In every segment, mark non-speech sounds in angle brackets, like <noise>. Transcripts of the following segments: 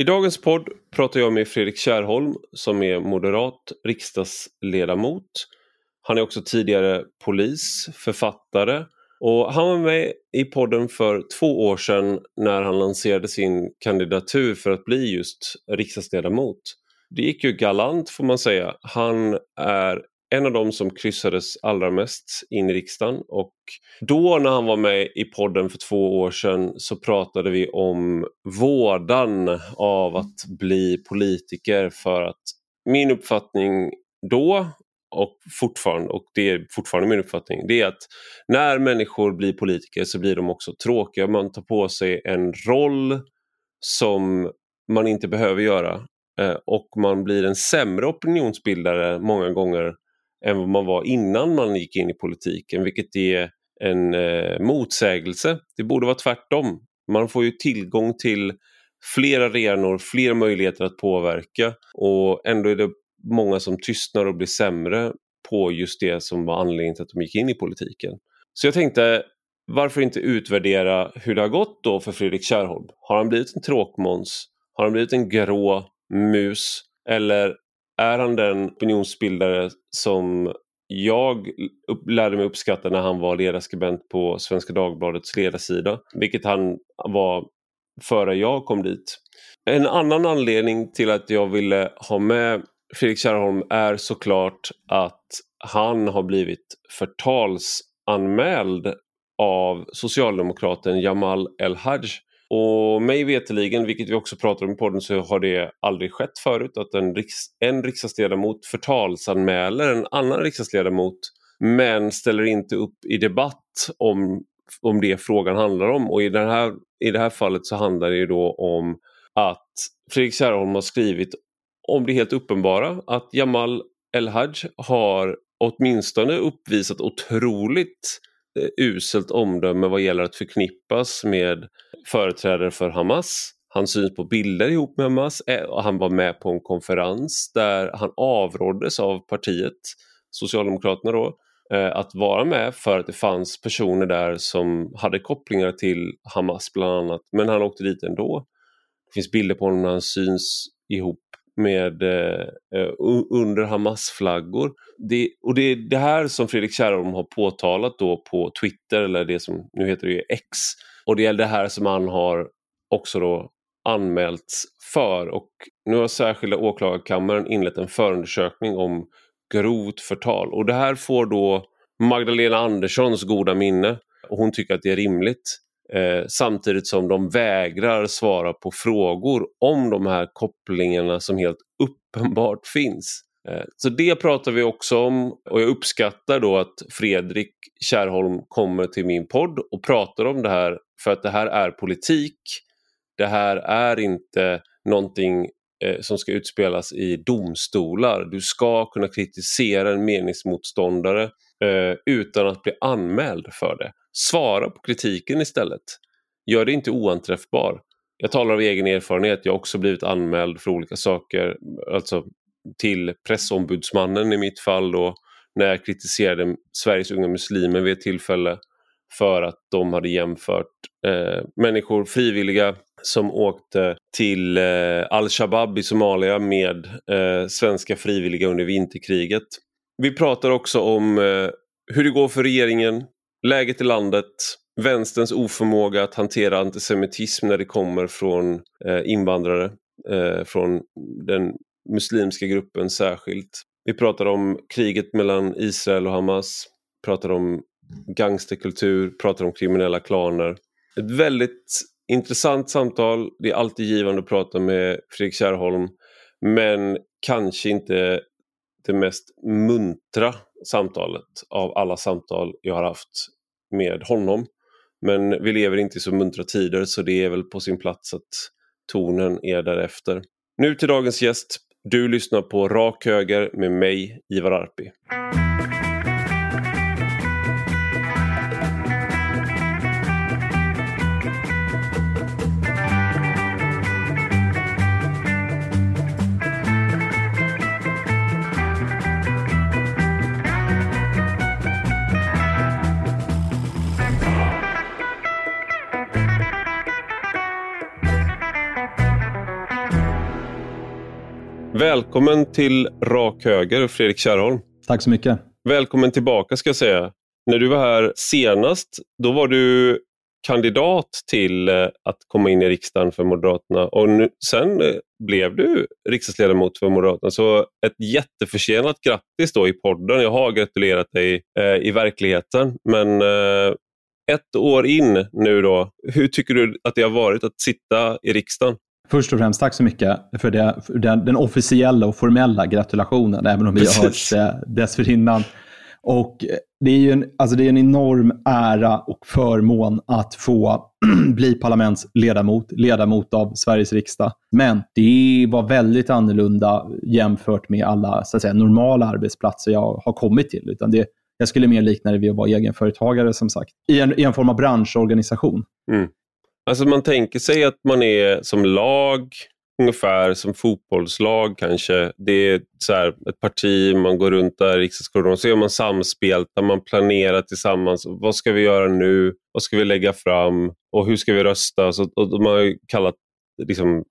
I dagens podd pratar jag med Fredrik Kärrholm som är moderat riksdagsledamot. Han är också tidigare polis, författare och han var med i podden för två år sedan när han lanserade sin kandidatur för att bli just riksdagsledamot. Det gick ju galant får man säga. Han är en av dem som kryssades allra mest in i riksdagen och då när han var med i podden för två år sedan så pratade vi om vådan av att bli politiker för att min uppfattning då och fortfarande, och det är fortfarande min uppfattning, det är att när människor blir politiker så blir de också tråkiga. Man tar på sig en roll som man inte behöver göra eh, och man blir en sämre opinionsbildare många gånger än vad man var innan man gick in i politiken, vilket är en eh, motsägelse. Det borde vara tvärtom. Man får ju tillgång till fler arenor, fler möjligheter att påverka och ändå är det många som tystnar och blir sämre på just det som var anledningen till att de gick in i politiken. Så jag tänkte, varför inte utvärdera hur det har gått då för Fredrik Kärrholm? Har han blivit en tråkmåns? Har han blivit en grå mus? Eller är han den opinionsbildare som jag lärde mig uppskatta när han var ledarskribent på Svenska Dagbladets ledarsida, vilket han var före jag kom dit. En annan anledning till att jag ville ha med Fredrik Kärrholm är såklart att han har blivit förtalsanmäld av socialdemokraten Jamal El-Haj och mig veteligen, vilket vi också pratar om i podden, så har det aldrig skett förut att en, riks en riksdagsledamot förtalsanmäler en annan riksdagsledamot men ställer inte upp i debatt om, om det frågan handlar om. Och i, den här, i det här fallet så handlar det då om att Fredrik Kärrholm har skrivit om det helt uppenbara att Jamal El-Haj har åtminstone uppvisat otroligt eh, Eh, uselt omdöme vad gäller att förknippas med företrädare för Hamas. Han syns på bilder ihop med Hamas eh, och han var med på en konferens där han avråddes av partiet, Socialdemokraterna då, eh, att vara med för att det fanns personer där som hade kopplingar till Hamas bland annat. Men han åkte dit ändå. Det finns bilder på honom när han syns ihop med eh, eh under Hamas-flaggor. Det, och det är det här som Fredrik Kärrholm har påtalat då på Twitter, eller det som nu heter det X, och det är det här som han har också då anmälts för och nu har särskilda åklagarkammaren inlett en förundersökning om grovt förtal och det här får då Magdalena Anderssons goda minne och hon tycker att det är rimligt. Eh, samtidigt som de vägrar svara på frågor om de här kopplingarna som helt uppenbart finns. Eh, så det pratar vi också om och jag uppskattar då att Fredrik Kärrholm kommer till min podd och pratar om det här för att det här är politik. Det här är inte någonting eh, som ska utspelas i domstolar. Du ska kunna kritisera en meningsmotståndare eh, utan att bli anmäld för det. Svara på kritiken istället. Gör det inte oanträffbar. Jag talar av egen erfarenhet, jag har också blivit anmäld för olika saker, alltså till pressombudsmannen i mitt fall då, när jag kritiserade Sveriges unga muslimer vid ett tillfälle för att de hade jämfört eh, människor, frivilliga som åkte till eh, al-Shabaab i Somalia med eh, svenska frivilliga under vinterkriget. Vi pratar också om eh, hur det går för regeringen, läget i landet, vänsterns oförmåga att hantera antisemitism när det kommer från eh, invandrare, eh, från den muslimska gruppen särskilt. Vi pratar om kriget mellan Israel och Hamas, pratar om gangsterkultur, pratar om kriminella klaner. Ett väldigt intressant samtal. Det är alltid givande att prata med Fredrik Kärrholm. Men kanske inte det mest muntra samtalet av alla samtal jag har haft med honom. Men vi lever inte i så muntra tider så det är väl på sin plats att tonen är därefter. Nu till dagens gäst. Du lyssnar på Rak Höger med mig, Ivar Arpi. Välkommen till Rak Höger, Fredrik Kärrholm. Tack så mycket. Välkommen tillbaka ska jag säga. När du var här senast, då var du kandidat till eh, att komma in i riksdagen för Moderaterna och nu, sen eh, blev du riksdagsledamot för Moderaterna. Så ett jätteförsenat grattis då i podden. Jag har gratulerat dig eh, i verkligheten. Men eh, ett år in nu då, hur tycker du att det har varit att sitta i riksdagen? Först och främst, tack så mycket för, det, för den, den, officiella och formella gratulationen, även om vi har hört eh, dessförinnan. Och det är ju en, alltså det är en enorm ära och förmån att få <clears throat> bli parlamentsledamot, ledamot av Sveriges riksdag. Men det var väldigt annorlunda jämfört med alla så att säga, normala arbetsplatser jag har kommit till. Utan det, jag skulle mer likna det vid att vara egenföretagare, som sagt, i en, i en form av branschorganisation. Mm. Alltså man tänker sig att man är som lag, ungefär som fotbollslag kanske. Det är så här, ett parti, man går runt där i riksdagskorridoren, så gör man samspel där man planerar tillsammans. Vad ska vi göra nu? Vad ska vi lägga fram? Och hur ska vi rösta? Så, och de har kallat liksom,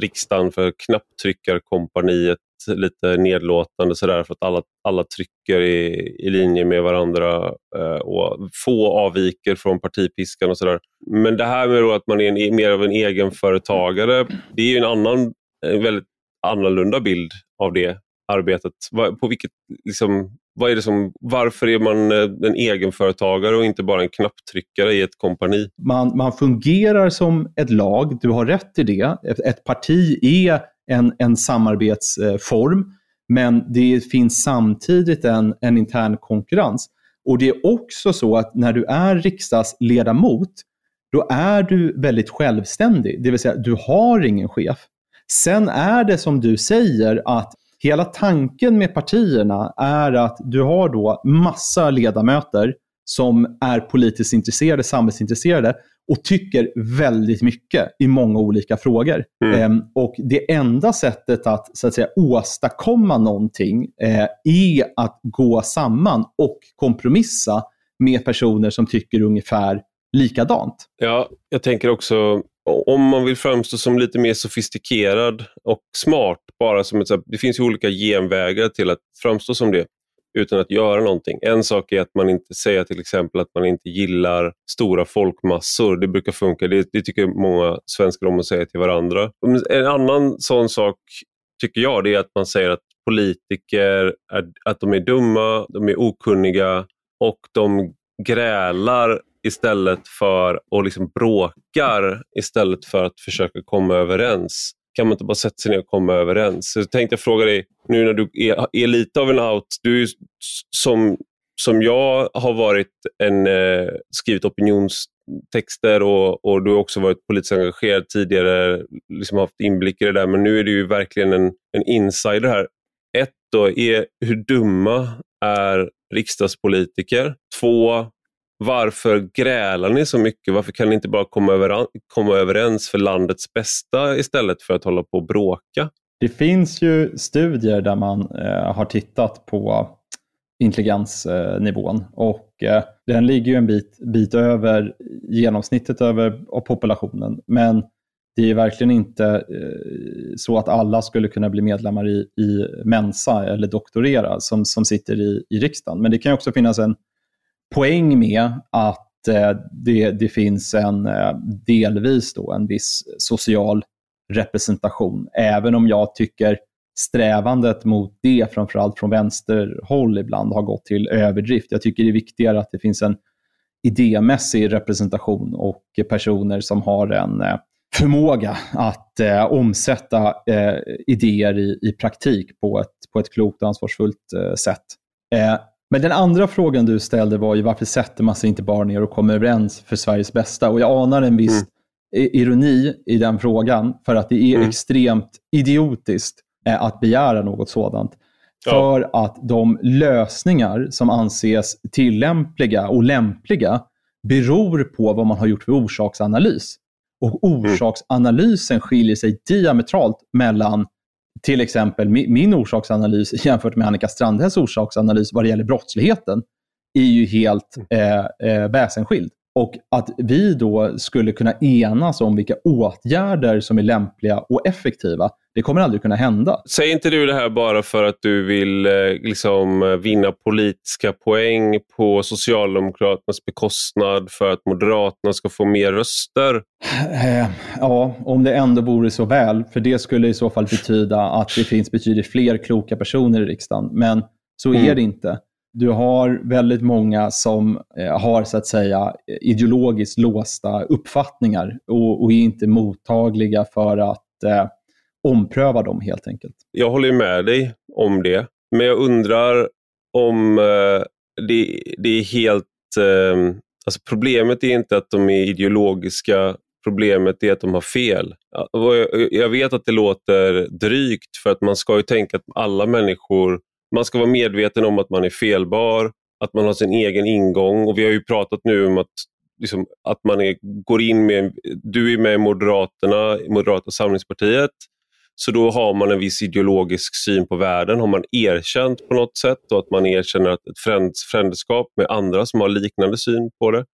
riksdagen för knapptryckarkompaniet lite nedlåtande sådär för att alla, alla trycker i, i linje med varandra eh, och få avviker från partipiskan och sådär. Men det här med att man är en, e, mer av en egenföretagare, det är ju en annan, en väldigt annorlunda bild av det arbetet. På vilket, liksom, vad är det som, varför är man eh, en egenföretagare och inte bara en knapptryckare i ett kompani? Man, man fungerar som ett lag, du har rätt i det. Ett, ett parti är en, en samarbetsform, men det finns samtidigt en, en intern konkurrens. Och det är också så att när du är riksdagsledamot, då är du väldigt självständig. Det vill säga, du har ingen chef. Sen är det som du säger att hela tanken med partierna är att du har då massa ledamöter som är politiskt intresserade, samhällsintresserade och tycker väldigt mycket i många olika frågor. Mm. Ehm, och Det enda sättet att, så att säga, åstadkomma någonting eh, är att gå samman och kompromissa med personer som tycker ungefär likadant. Ja, jag tänker också om man vill framstå som lite mer sofistikerad och smart, bara som ett, det finns ju olika genvägar till att framstå som det utan att göra någonting. En sak är att man inte säger till exempel att man inte gillar stora folkmassor. Det brukar funka. Det, det tycker många svenskar om att säga till varandra. En annan sån sak tycker jag det är att man säger att politiker är, att de är dumma, de är okunniga och de grälar istället för och liksom bråkar istället för att försöka komma överens. Kan man inte bara sätta sig ner och komma överens? Så jag tänkte fråga dig, nu när du är, är lite av en out, du är som, som jag har varit en, eh, skrivit opinionstexter och, och du har också varit politiskt engagerad tidigare, liksom haft inblick i det där, men nu är du ju verkligen en, en insider här. Ett då, är hur dumma är riksdagspolitiker? Två, varför grälar ni så mycket? Varför kan ni inte bara komma, komma överens för landets bästa istället för att hålla på och bråka? Det finns ju studier där man eh, har tittat på intelligensnivån och eh, den ligger ju en bit, bit över genomsnittet över av populationen. Men det är verkligen inte eh, så att alla skulle kunna bli medlemmar i, i Mensa eller doktorera som, som sitter i, i riksdagen. Men det kan också finnas en poäng med att eh, det, det finns en eh, delvis då en viss social representation. Även om jag tycker strävandet mot det, framförallt från vänsterhåll ibland, har gått till överdrift. Jag tycker det är viktigare att det finns en idémässig representation och personer som har en eh, förmåga att eh, omsätta eh, idéer i, i praktik på ett, på ett klokt och ansvarsfullt eh, sätt. Eh, men den andra frågan du ställde var ju varför sätter man sig inte bara ner och kommer överens för Sveriges bästa? Och jag anar en viss mm. ironi i den frågan, för att det är mm. extremt idiotiskt eh, att begära något sådant. Ja. För att de lösningar som anses tillämpliga och lämpliga beror på vad man har gjort för orsaksanalys. Och mm. orsaksanalysen skiljer sig diametralt mellan till exempel min orsaksanalys <laughs> jämfört med Annika Strandhälls orsaksanalys vad det gäller brottsligheten är ju helt mm. eh, eh, väsensskild. Och att vi då skulle kunna enas om vilka åtgärder som är lämpliga och effektiva, Det kommer aldrig kunna hända. Säger inte du det här bara för att du vill eh, liksom, vinna politiska poäng på Socialdemokraternas bekostnad för att Moderaterna ska få mer röster? Eh, ja, om det ändå vore så väl. För det skulle i så fall betyda att det finns betydligt fler kloka personer i riksdagen. Men så är mm. det inte. Du har väldigt många som eh, har så att säga ideologiskt låsta uppfattningar och, och är inte mottagliga för att eh, ompröva dem helt enkelt. Jag håller med dig om det, men jag undrar om eh, det, det, är helt... Eh, alltså problemet är inte att de är ideologiska, problemet är att de har fel. Jag vet att det låter drygt för att man ska ju tänka att alla människor man ska vara medveten om att man är felbar, att man har sin egen ingång. Och Vi har ju pratat nu om att, liksom, att man är, går in med... Du är med i Moderaterna, Moderata samlingspartiet. Så då har man en viss ideologisk syn på världen, har man erkänt på något sätt och att man erkänner att ett frändskap med andra som har liknande syn på det.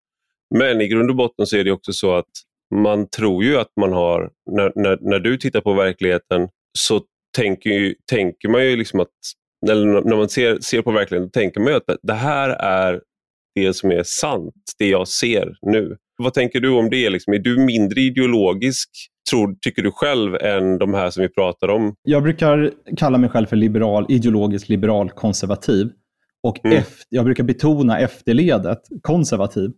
Men i grund och botten så är det också så att man tror ju att man har, när, när, när du tittar på verkligheten så tänker, ju, tänker man ju liksom att eller när man ser, ser på verkligheten, tänker man att det här är det som är sant, det jag ser nu. Vad tänker du om det? Liksom? Är du mindre ideologisk, tror, tycker du själv, än de här som vi pratar om? Jag brukar kalla mig själv för liberal, ideologisk liberal konservativ. Och mm. efter, jag brukar betona efterledet, konservativ.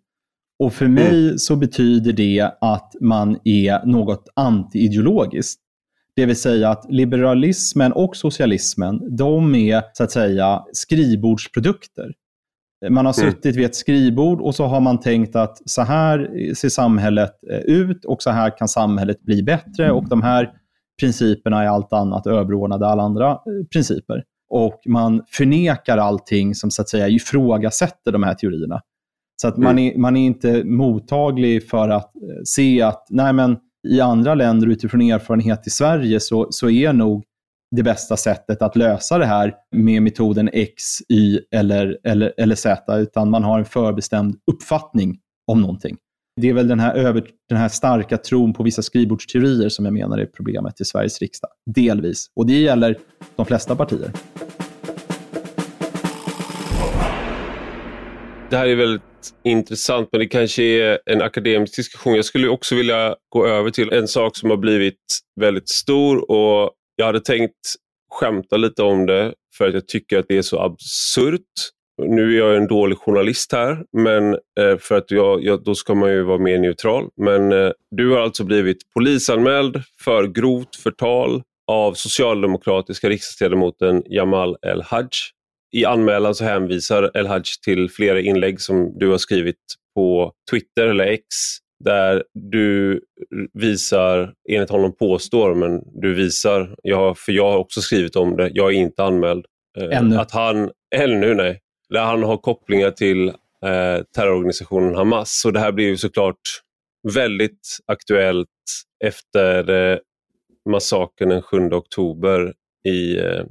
Och för mig mm. så betyder det att man är något anti-ideologiskt. Det vill säga att liberalismen och socialismen, de är så att säga skrivbordsprodukter. Man har mm. suttit vid ett skrivbord och så har man tänkt att så här ser samhället eh, ut och så här kan samhället bli bättre och de här principerna är allt annat överordnade alla andra eh, principer. Och man förnekar allting som så att säga ifrågasätter de här teorierna. Så att man, mm. är, man är inte mottaglig för att eh, se att nej men, i andra länder utifrån erfarenhet i Sverige så, så är nog det bästa sättet att lösa det här med metoden X, Y eller, eller, eller Z, utan man har en förbestämd uppfattning om någonting. Det är väl den här, över, den här starka tron på vissa skrivbordsteorier som jag menar är problemet i Sveriges riksdag. Delvis. Och det gäller de flesta partier. Det här är väldigt intressant, men det kanske är en akademisk diskussion. Jag skulle också vilja gå över till en sak som har blivit väldigt stor och jag hade tänkt skämta lite om det för att jag tycker att det är så absurt. Nu är jag en dålig journalist här, men eh, för att jag, jag, då ska man ju vara mer neutral. Men eh, du har alltså blivit polisanmäld för grovt förtal av socialdemokratiska riksdagsledamoten Jamal El-Haj i anmälan så hänvisar El-Haj till flera inlägg som du har skrivit på Twitter eller X där du visar, enligt honom påstår, men du visar, jag, för jag har också skrivit om det, jag är inte anmäld. Eh, ännu. Att han, ännu nej, där han har kopplingar till eh, terrororganisationen Hamas. Så det här blir ju såklart väldigt aktuellt efter eh, massakern den 7 oktober i eh,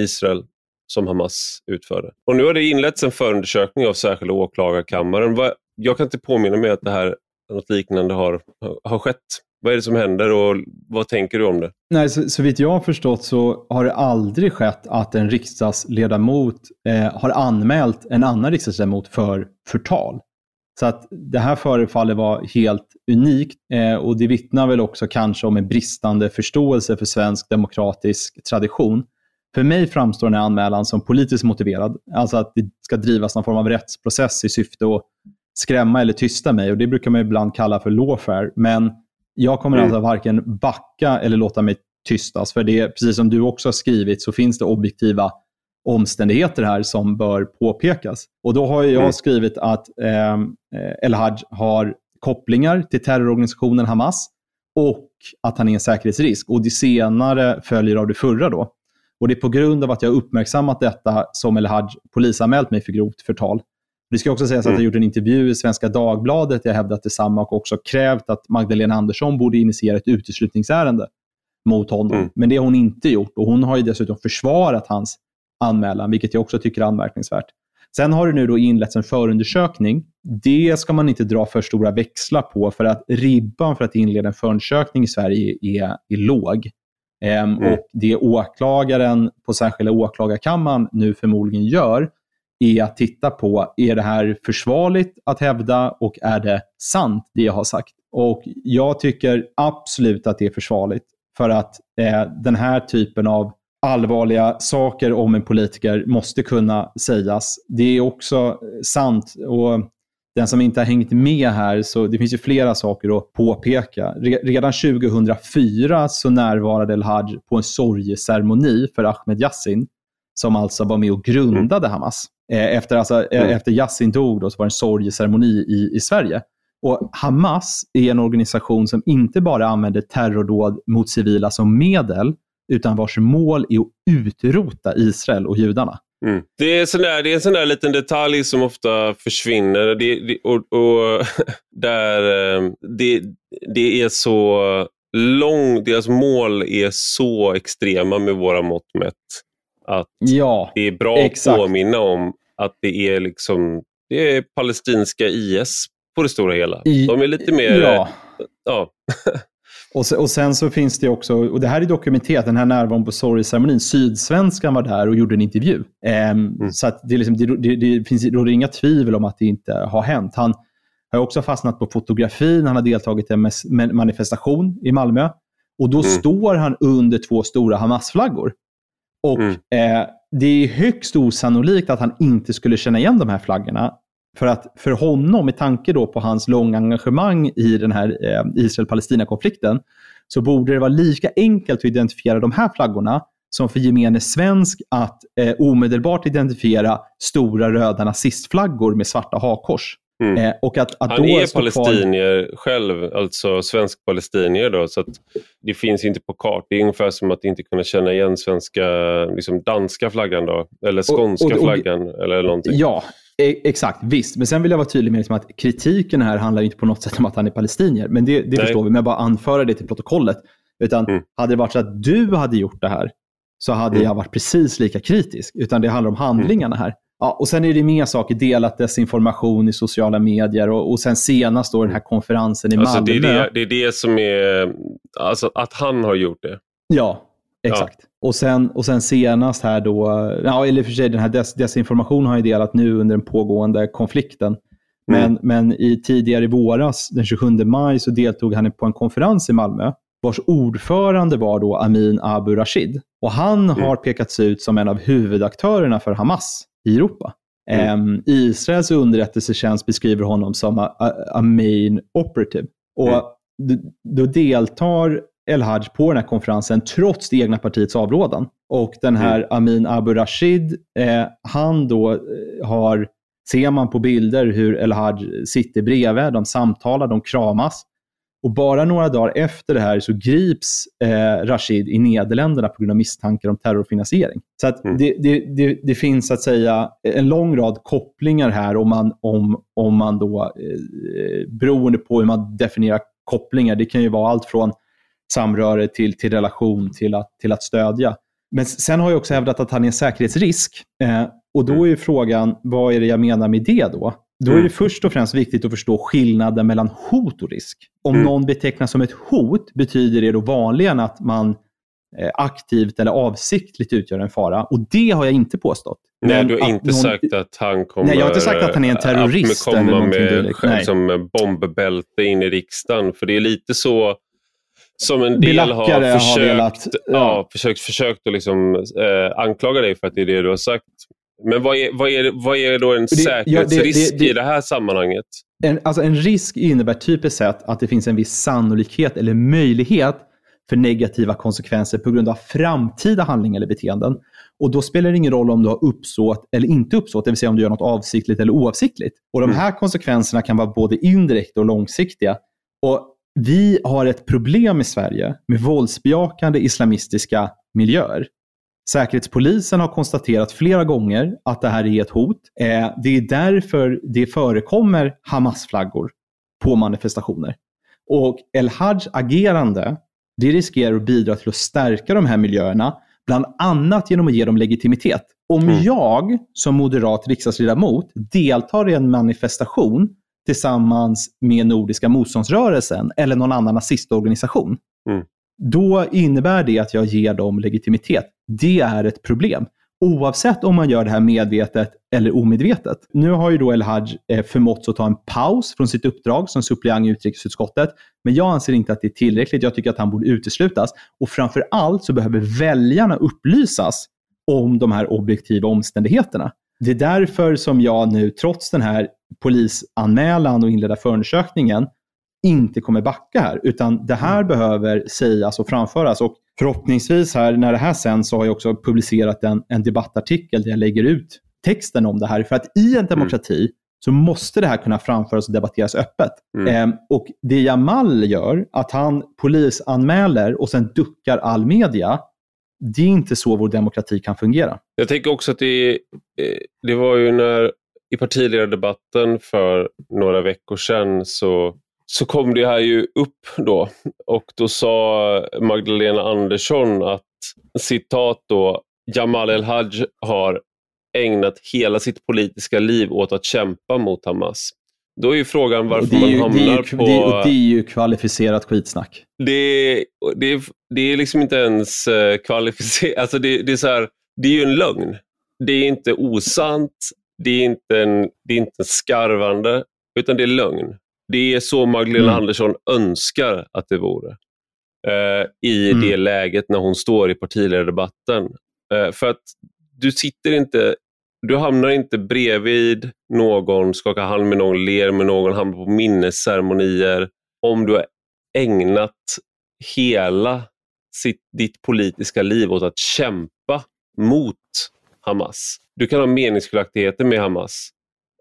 Israel som Hamas utförde. Och nu har det inletts en förundersökning av särskilda åklagarkammaren. Jag kan inte påminna mig att det här, något liknande har, har skett. Vad är det som händer och vad tänker du om det? Nej, så, så vitt jag har förstått så har det aldrig skett att en riksdagsledamot eh, har anmält en annan riksdagsledamot för förtal. Så att det här förefaller vara helt unikt eh, och det vittnar väl också kanske om en bristande förståelse för svensk demokratisk tradition. För mig framstår den här anmälan som politiskt motiverad. Alltså att det ska drivas någon form av rättsprocess i syfte att skrämma eller tysta mig. Och Det brukar man ibland kalla för lawfare. Men jag kommer mm. alltså varken backa eller låta mig tystas. För det, precis som du också har skrivit, så finns det objektiva omständigheter här som bör påpekas. Och Då har jag mm. skrivit att eh, El-Haj har kopplingar till terrororganisationen Hamas och att han är en säkerhetsrisk. Och Det senare följer av det förra. då. Och Det är på grund av att jag uppmärksammat detta som El Haj polisanmält mig för grovt förtal. Det ska också sägas att jag mm. gjort en intervju i Svenska Dagbladet där jag hävdat detsamma och också krävt att Magdalena Andersson borde initiera ett uteslutningsärende mot honom. Mm. Men det har hon inte gjort och hon har ju dessutom försvarat hans anmälan, vilket jag också tycker är anmärkningsvärt. Sen har det nu då inletts en förundersökning. Det ska man inte dra för stora växlar på, för att ribban för att inleda en förundersökning i Sverige är, är låg. Ehm, mm. Och Det åklagaren på särskilda åklagarkammaren nu förmodligen gör är att titta på, är det här försvarligt att hävda och är det sant det jag har sagt? Och Jag tycker absolut att det är försvarligt. För att eh, den här typen av allvarliga saker om en politiker måste kunna sägas. Det är också sant. och den som inte har hängt med här, så det finns ju flera saker att påpeka. Redan 2004 så närvarade El-Haj på en sorgeceremoni för Ahmed Yassin, som alltså var med och grundade mm. Hamas. Eh, efter, alltså, eh, mm. efter Yassin dog då, så var det en sorgeceremoni i, i Sverige. Och Hamas är en organisation som inte bara använder terrordåd mot civila som medel, utan vars mål är att utrota Israel och judarna. Mm. Det, är sån där, det är en sån där liten detalj som ofta försvinner. Det, det, och, och <laughs> där eh, det, det är så långt, deras mål är så extrema med våra mått mätt. Att ja, det är bra exakt. att påminna om att det är liksom det är palestinska IS på det stora hela. De är lite mer... Ja. ja. <laughs> Och, sen, och sen så finns det också, och det här är dokumenterat, den här närvaron på sorgceremonin. Sydsvenskan var där och gjorde en intervju. Um, mm. Så att det, liksom, det, det, det finns råder inga tvivel om att det inte har hänt. Han har också fastnat på fotografin. Han har deltagit i en manifestation i Malmö. Och då mm. står han under två stora Hamas-flaggor. Och mm. eh, det är högst osannolikt att han inte skulle känna igen de här flaggorna. För att för honom, med tanke då på hans långa engagemang i den här eh, Israel-Palestina-konflikten, så borde det vara lika enkelt att identifiera de här flaggorna som för gemene svensk att eh, omedelbart identifiera stora röda nazistflaggor med svarta hakkors. Mm. Eh, och att, att Han är palestinier kvar... själv, alltså svensk palestinier då, så det finns inte på kart. Det är ungefär som att inte kunna känna igen svenska, liksom danska flaggan då, eller skånska och, och, och, flaggan eller någonting. Ja, E, exakt, visst. Men sen vill jag vara tydlig med liksom att kritiken här handlar inte på något sätt om att han är palestinier. Men det, det förstår vi, men jag bara anföra det till protokollet. Utan mm. hade det varit så att du hade gjort det här så hade mm. jag varit precis lika kritisk. Utan det handlar om handlingarna här. Ja, och Sen är det mer saker, delat desinformation i sociala medier och, och sen senast då den här konferensen i alltså Malmö. Det är det, det är det som är, alltså att han har gjort det. Ja, exakt. Ja. Och sen, och sen senast här då, ja, eller för sig den här des, desinformationen har jag delat nu under den pågående konflikten. Men, mm. men i tidigare i våras, den 27 maj, så deltog han på en konferens i Malmö vars ordförande var då Amin Abu Rashid. Och han mm. har pekats ut som en av huvudaktörerna för Hamas i Europa. Mm. Um, Israels underrättelsetjänst beskriver honom som a, a, main operative. Och mm. då deltar El-Haj på den här konferensen trots det egna partiets avrådan. Och den här mm. Amin Abu Rashid, eh, han då eh, har, ser man på bilder hur El-Haj sitter bredvid, de samtalar, de kramas. Och bara några dagar efter det här så grips eh, Rashid i Nederländerna på grund av misstankar om terrorfinansiering. Så att mm. det, det, det, det, finns att säga en lång rad kopplingar här om man, om, om man då, eh, beroende på hur man definierar kopplingar. Det kan ju vara allt från samröre till, till relation till att, till att stödja. Men sen har jag också hävdat att han är en säkerhetsrisk. Eh, och då mm. är frågan, vad är det jag menar med det då? Då är det mm. först och främst viktigt att förstå skillnaden mellan hot och risk. Om mm. någon betecknas som ett hot betyder det då vanligen att man eh, aktivt eller avsiktligt utgör en fara. Och det har jag inte påstått. Nej, du har inte någon... sagt att han kommer... Nej, jag har inte sagt att han är en terrorist. Komma med själv som bombbälte in i riksdagen. För det är lite så som en del har försökt, har velat, ja. Ja, försökt, försökt att liksom, eh, anklaga dig för att det är det du har sagt. Men vad är, vad är, vad är då en det, säkerhetsrisk ja, det, det, i det här sammanhanget? En, alltså en risk innebär typiskt sett att det finns en viss sannolikhet eller möjlighet för negativa konsekvenser på grund av framtida handlingar eller beteenden. Och Då spelar det ingen roll om du har uppsåt eller inte uppsåt, det vill säga om du gör något avsiktligt eller oavsiktligt. Och De mm. här mm. konsekvenserna kan vara både indirekta och långsiktiga. Och vi har ett problem i Sverige med våldsbejakande islamistiska miljöer. Säkerhetspolisen har konstaterat flera gånger att det här är ett hot. Eh, det är därför det förekommer Hamas-flaggor på manifestationer. Och El-Haj agerande det riskerar att bidra till att stärka de här miljöerna, bland annat genom att ge dem legitimitet. Om mm. jag som moderat riksdagsledamot deltar i en manifestation tillsammans med Nordiska motståndsrörelsen eller någon annan nazistorganisation. Mm. då innebär det att jag ger dem legitimitet. Det är ett problem. Oavsett om man gör det här medvetet eller omedvetet. Nu har ju då El Haj eh, förmåtts att ta en paus från sitt uppdrag som suppleant i utrikesutskottet. Men jag anser inte att det är tillräckligt. Jag tycker att han borde uteslutas. Och framför allt så behöver väljarna upplysas om de här objektiva omständigheterna. Det är därför som jag nu, trots den här polisanmälan och inledda förundersökningen, inte kommer backa här. Utan det här mm. behöver sägas och framföras. Och förhoppningsvis här, när det här sänds, så har jag också publicerat en, en debattartikel där jag lägger ut texten om det här. För att i en mm. demokrati mm. så måste det här kunna framföras och debatteras öppet. Mm. Eh, och det Jamal gör, att han polisanmäler och sen duckar all media, det är inte så vår demokrati kan fungera. Jag tänker också att det, eh, det var ju när i partiledardebatten för några veckor sedan så, så kom det här ju upp då och då sa Magdalena Andersson att citat då Jamal El-Haj har ägnat hela sitt politiska liv åt att kämpa mot Hamas. Då är ju frågan varför ju, man hamnar ju, på... Det, det, är ju kvalificerat skitsnack. Det, det, det är liksom inte ens eh, kvalificerat. Alltså det, det, är så här, det är ju en lögn. Det är inte osant, det är inte, en, det är inte skarvande, utan det är lögn. Det är så Magdalena mm. Andersson önskar att det vore. Eh, I mm. det läget när hon står i partiledardebatten. Eh, för att du sitter inte du hamnar inte bredvid någon, skakar hand med någon, ler med någon, hamnar på minnesceremonier om du har ägnat hela sitt, ditt politiska liv åt att kämpa mot Hamas. Du kan ha meningsskiljaktigheter med Hamas,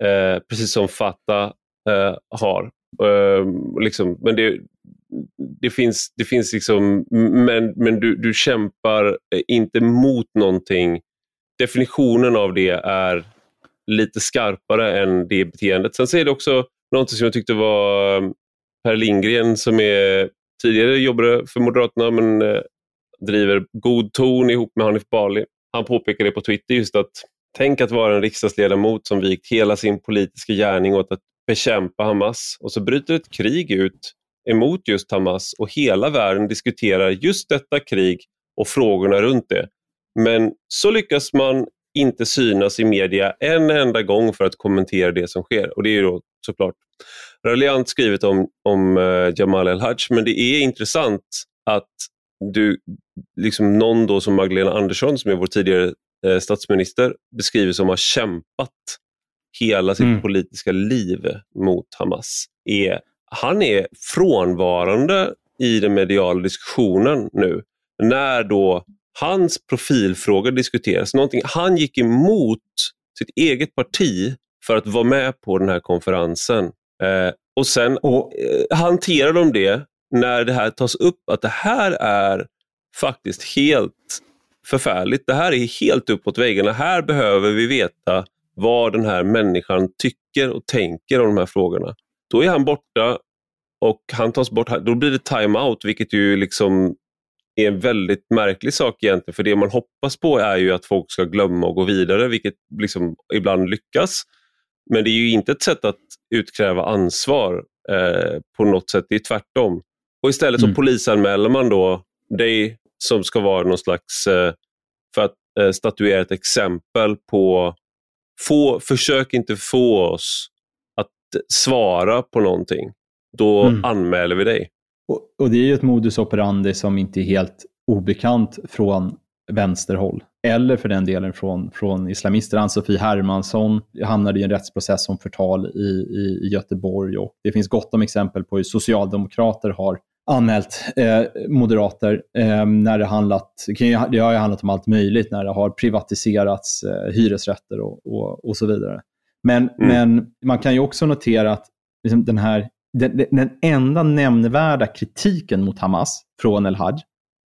eh, precis som Fatah eh, har. Uh, liksom, men det, det finns, det finns liksom, men, men du, du kämpar eh, inte mot någonting definitionen av det är lite skarpare än det beteendet. Sen så är det också något som jag tyckte var ehm, Per Lindgren som är tidigare jobbade för Moderaterna men eh, driver god ton ihop med Hanif Bali. Han påpekade på Twitter just att tänk att vara en riksdagsledamot som vikt hela sin politiska gärning åt att bekämpa Hamas och så bryter ett krig ut emot just Hamas och hela världen diskuterar just detta krig och frågorna runt det. Men så lyckas man inte synas i media en enda gång för att kommentera det som sker. Och Det är då såklart raljant skrivet om, om eh, Jamal El-Haj, men det är intressant att du, liksom någon då som Magdalena Andersson, som är vår tidigare eh, statsminister, beskriver som har kämpat hela sitt mm. politiska liv mot Hamas. Är, han är frånvarande i den mediala diskussionen nu. När då hans profilfråga diskuteras. Någonting, han gick emot sitt eget parti för att vara med på den här konferensen. Eh, och sen och, eh, hanterar de det när det här tas upp att det här är faktiskt helt förfärligt. Det här är helt uppåt väggarna. Här behöver vi veta vad den här människan tycker och tänker om de här frågorna. Då är han borta och han tas bort. Då blir det time-out, vilket ju liksom är en väldigt märklig sak egentligen. För det man hoppas på är ju att folk ska glömma och gå vidare, vilket liksom ibland lyckas. Men det är ju inte ett sätt att utkräva ansvar eh, på något sätt, det är tvärtom. Och istället mm. så polisanmäler man då dig som ska vara någon slags, eh, för att eh, statuera ett exempel på, få, försök inte få oss att svara på någonting. Då mm. anmäler vi dig. Och, och, det är ju ett modus operandi som inte är helt obekant från vänsterhåll. Eller för den delen från, från islamister. Ann-Sofie Hermansson hamnade i en rättsprocess om förtal i, i, i Göteborg. Och det finns gott om exempel på hur socialdemokrater har anmält eh, moderater eh, när det handlat, det har ju handlat om allt möjligt, när det har privatiserats eh, hyresrätter och, och, och, så vidare. Men, mm. men man kan ju också notera att liksom, den här den, den enda nämnvärda kritiken mot Hamas från El-Haj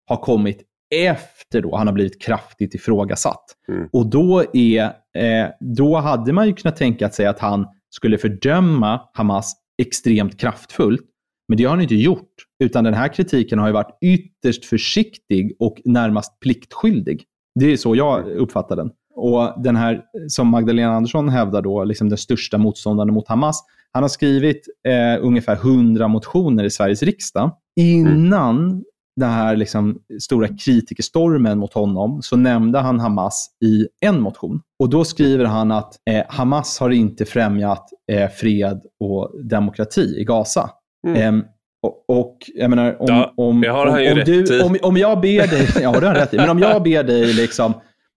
har kommit efter då han har blivit kraftigt ifrågasatt. Mm. Och då, är, eh, då hade man ju kunnat tänka sig att han skulle fördöma Hamas extremt kraftfullt. Men det har han inte gjort. Utan den här kritiken har ju varit ytterst försiktig och närmast pliktskyldig. Det är så jag uppfattar den. Och den här, som Magdalena Andersson hävdar då, liksom den största motståndaren mot Hamas, han har skrivit eh, ungefär 100 motioner i Sveriges riksdag innan mm. den här liksom stora kritikerstormen mot honom så nämnde han Hamas i en motion. Och då skriver han att eh, Hamas har inte främjat eh, fred och demokrati i Gaza. Mm. Eh, och, och, jag menar, om, ja, om, om, rätt du, om, om jag ber dig, <laughs> ja det har han rätt i, men om jag ber dig liksom,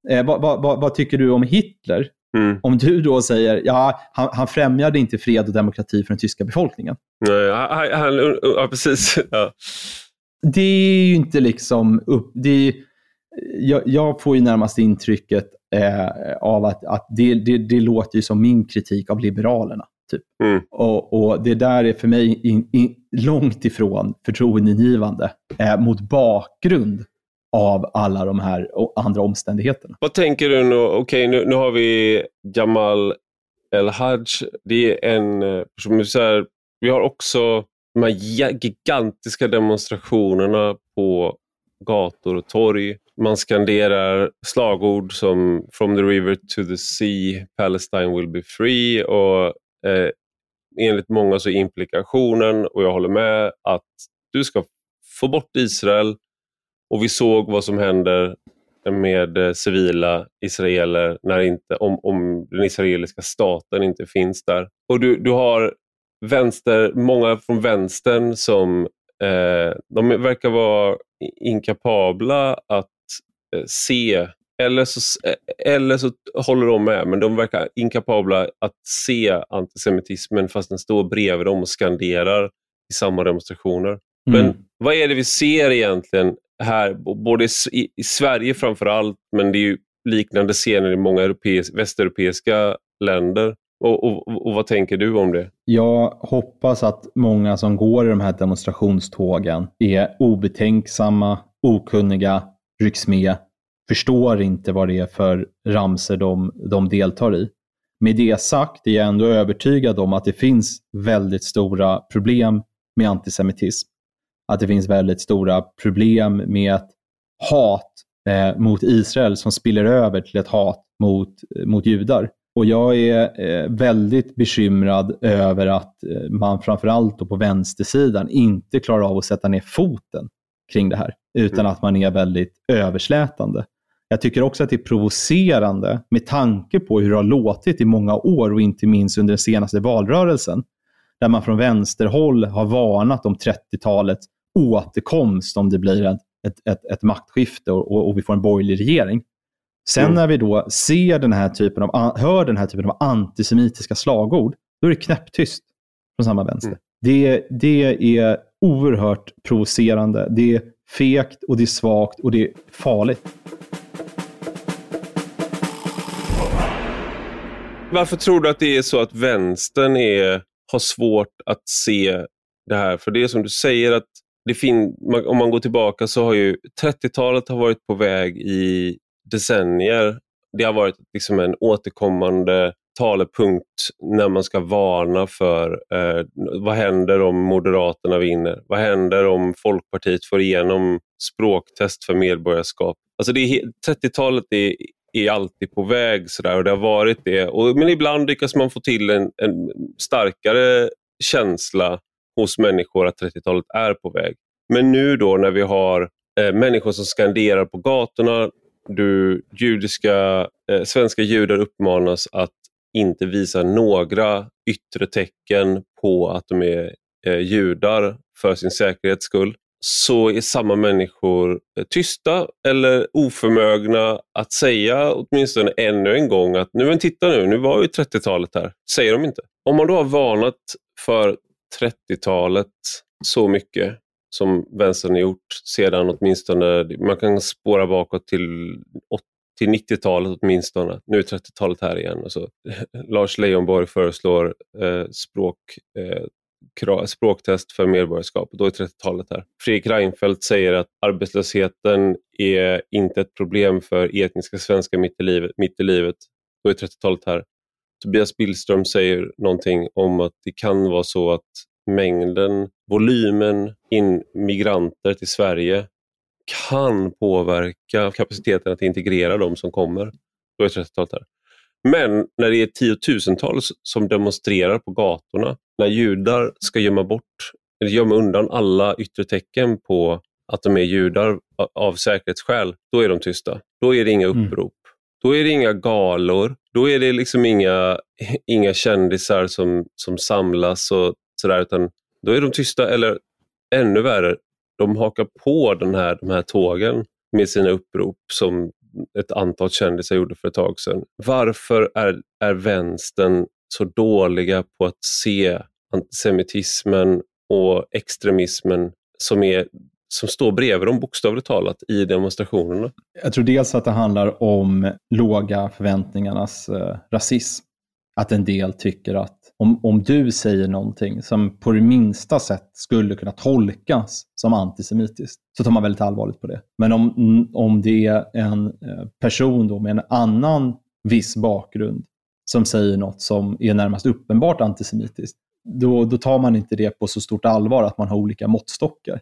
eh, vad, vad, vad, vad, tycker du om Hitler? Mm. Om du då säger, ja, han, han främjade inte fred och demokrati för den tyska befolkningen. Nej, han, han, ja, precis. <laughs> Ja. Det är ju inte liksom upp, det är, jag, jag, får ju närmast intrycket eh, av att, att det, det, det, låter ju som min kritik av Liberalerna. Typ. Mm. Och, och, Det där är för mig in, in, långt ifrån förtroendeingivande eh, mot bakgrund av alla de här andra omständigheterna. Vad tänker du nu? Okej, okay, nu, nu har vi Jamal El-Haj. Det är en eh, person, så här, vi har också de här gigantiska demonstrationerna på gator och torg. Man skanderar slagord som “From the river to the sea, Palestine will be free” och eh, enligt många så är implikationen, och jag håller med, att du ska få bort Israel och vi såg vad som händer med eh, civila israeler när inte, om, om den israeliska staten inte finns där. Och du, du har vänster, många från vänstern som eh, de verkar vara inkapabla att eh, se eller så, eh, eller så håller de med, men de verkar inkapabla att se antisemitismen fast den står bredvid dem och skanderar i samma demonstrationer. Mm. Men vad är det vi ser egentligen här, både i, i Sverige framför allt, men det är ju liknande scener i många europeis, västeuropeiska länder. Och, och, och, vad tänker du om det? Jag hoppas att många som går i de här demonstrationstågen är obetänksamma, okunniga, rycks med, förstår inte vad det är för ramser de, de deltar i. Med det sagt är jag ändå övertygad om att det finns väldigt stora problem med antisemitism att det finns väldigt stora problem med ett hat eh, mot Israel som spiller över till ett hat mot, mot judar. Och jag är eh, väldigt bekymrad över att eh, man framförallt på vänstersidan inte klarar av att sätta ner foten kring det här, utan mm. att man är väldigt överslätande. Jag tycker också att det är provocerande med tanke på hur det har låtit i många år och inte minst under den senaste valrörelsen, där man från vänsterhåll har varnat om 30-talets återkomst om det blir ett, ett, ett, maktskifte och, och, och, vi får en borgerlig regering. Sen mm. när vi då ser den här typen av, hör den här typen av antisemitiska slagord, då är det knäpptyst från samma vänster. Mm. Det, det är oerhört provocerande. Det är fegt och det är svagt och det är farligt. Varför tror du att det är så att vänstern är, har svårt att se det här? För det är som du säger att det fin om man går tillbaka så har ju 30-talet har varit på väg i decennier. Det har varit liksom en återkommande talepunkt när man ska varna för eh, vad händer om Moderaterna vinner? Vad händer om Folkpartiet får igenom språktest för medborgarskap? Alltså 30-talet är, är alltid på väg sådär och det har varit det. Och, men ibland lyckas man få till en, en starkare känsla hos människor att 30-talet är på väg. Men nu då när vi har eh, människor som skanderar på gatorna, du, judiska, eh, svenska judar uppmanas att inte visa några yttre tecken på att de är eh, judar för sin säkerhets skull så är samma människor eh, tysta eller oförmögna att säga åtminstone ännu en gång att nu men titta nu, nu var ju 30-talet här. Säger de inte. Om man då har varnat för 30-talet så mycket som vänstern har gjort sedan åtminstone, man kan spåra bakåt till, till 90-talet åtminstone. Nu är 30-talet här igen. och så. Eh, Lars Leijonborg föreslår eh, språk, eh, språktest för medborgarskap då är 30-talet här. Fredrik Reinfeldt säger att arbetslösheten är inte ett problem för etniska svenskar mitt i livet. Mitt i livet. Då är 30-talet här. Tobias Billström säger någonting om att det kan vara så att mängden, volymen in migranter till Sverige kan påverka kapaciteten att integrera de som kommer. Då är 30-talet här. Men när det är tiotusentals som demonstrerar på gatorna, när judar ska gömma bort eller gömma undan alla yttre tecken på att de är judar av säkerhetsskäl, då är de tysta. Då är det inga mm. upprop. Mm. Då är det inga galor. Då är det liksom inga, <laughs> inga kändisar som, som samlas och sådär, utan då är de tysta. Eller ännu värre, de hakar på den här, de här tågen med sina upprop som ett antal kändisar gjorde för ett tag sedan. Varför är, är vänstern så dåliga på att se antisemitismen och extremismen som, är, som står bredvid dem bokstavligt talat i demonstrationerna? Jag tror dels att det handlar om låga förväntningarnas eh, rasism. Att en del tycker att om, om du säger någonting som på det minsta sätt skulle kunna tolkas som antisemitiskt, så tar man väldigt allvarligt på det. Men om, om det är en eh, person då med en annan viss bakgrund som säger något som är närmast uppenbart antisemitiskt, då, då tar man inte det på så stort allvar att man har olika måttstockar.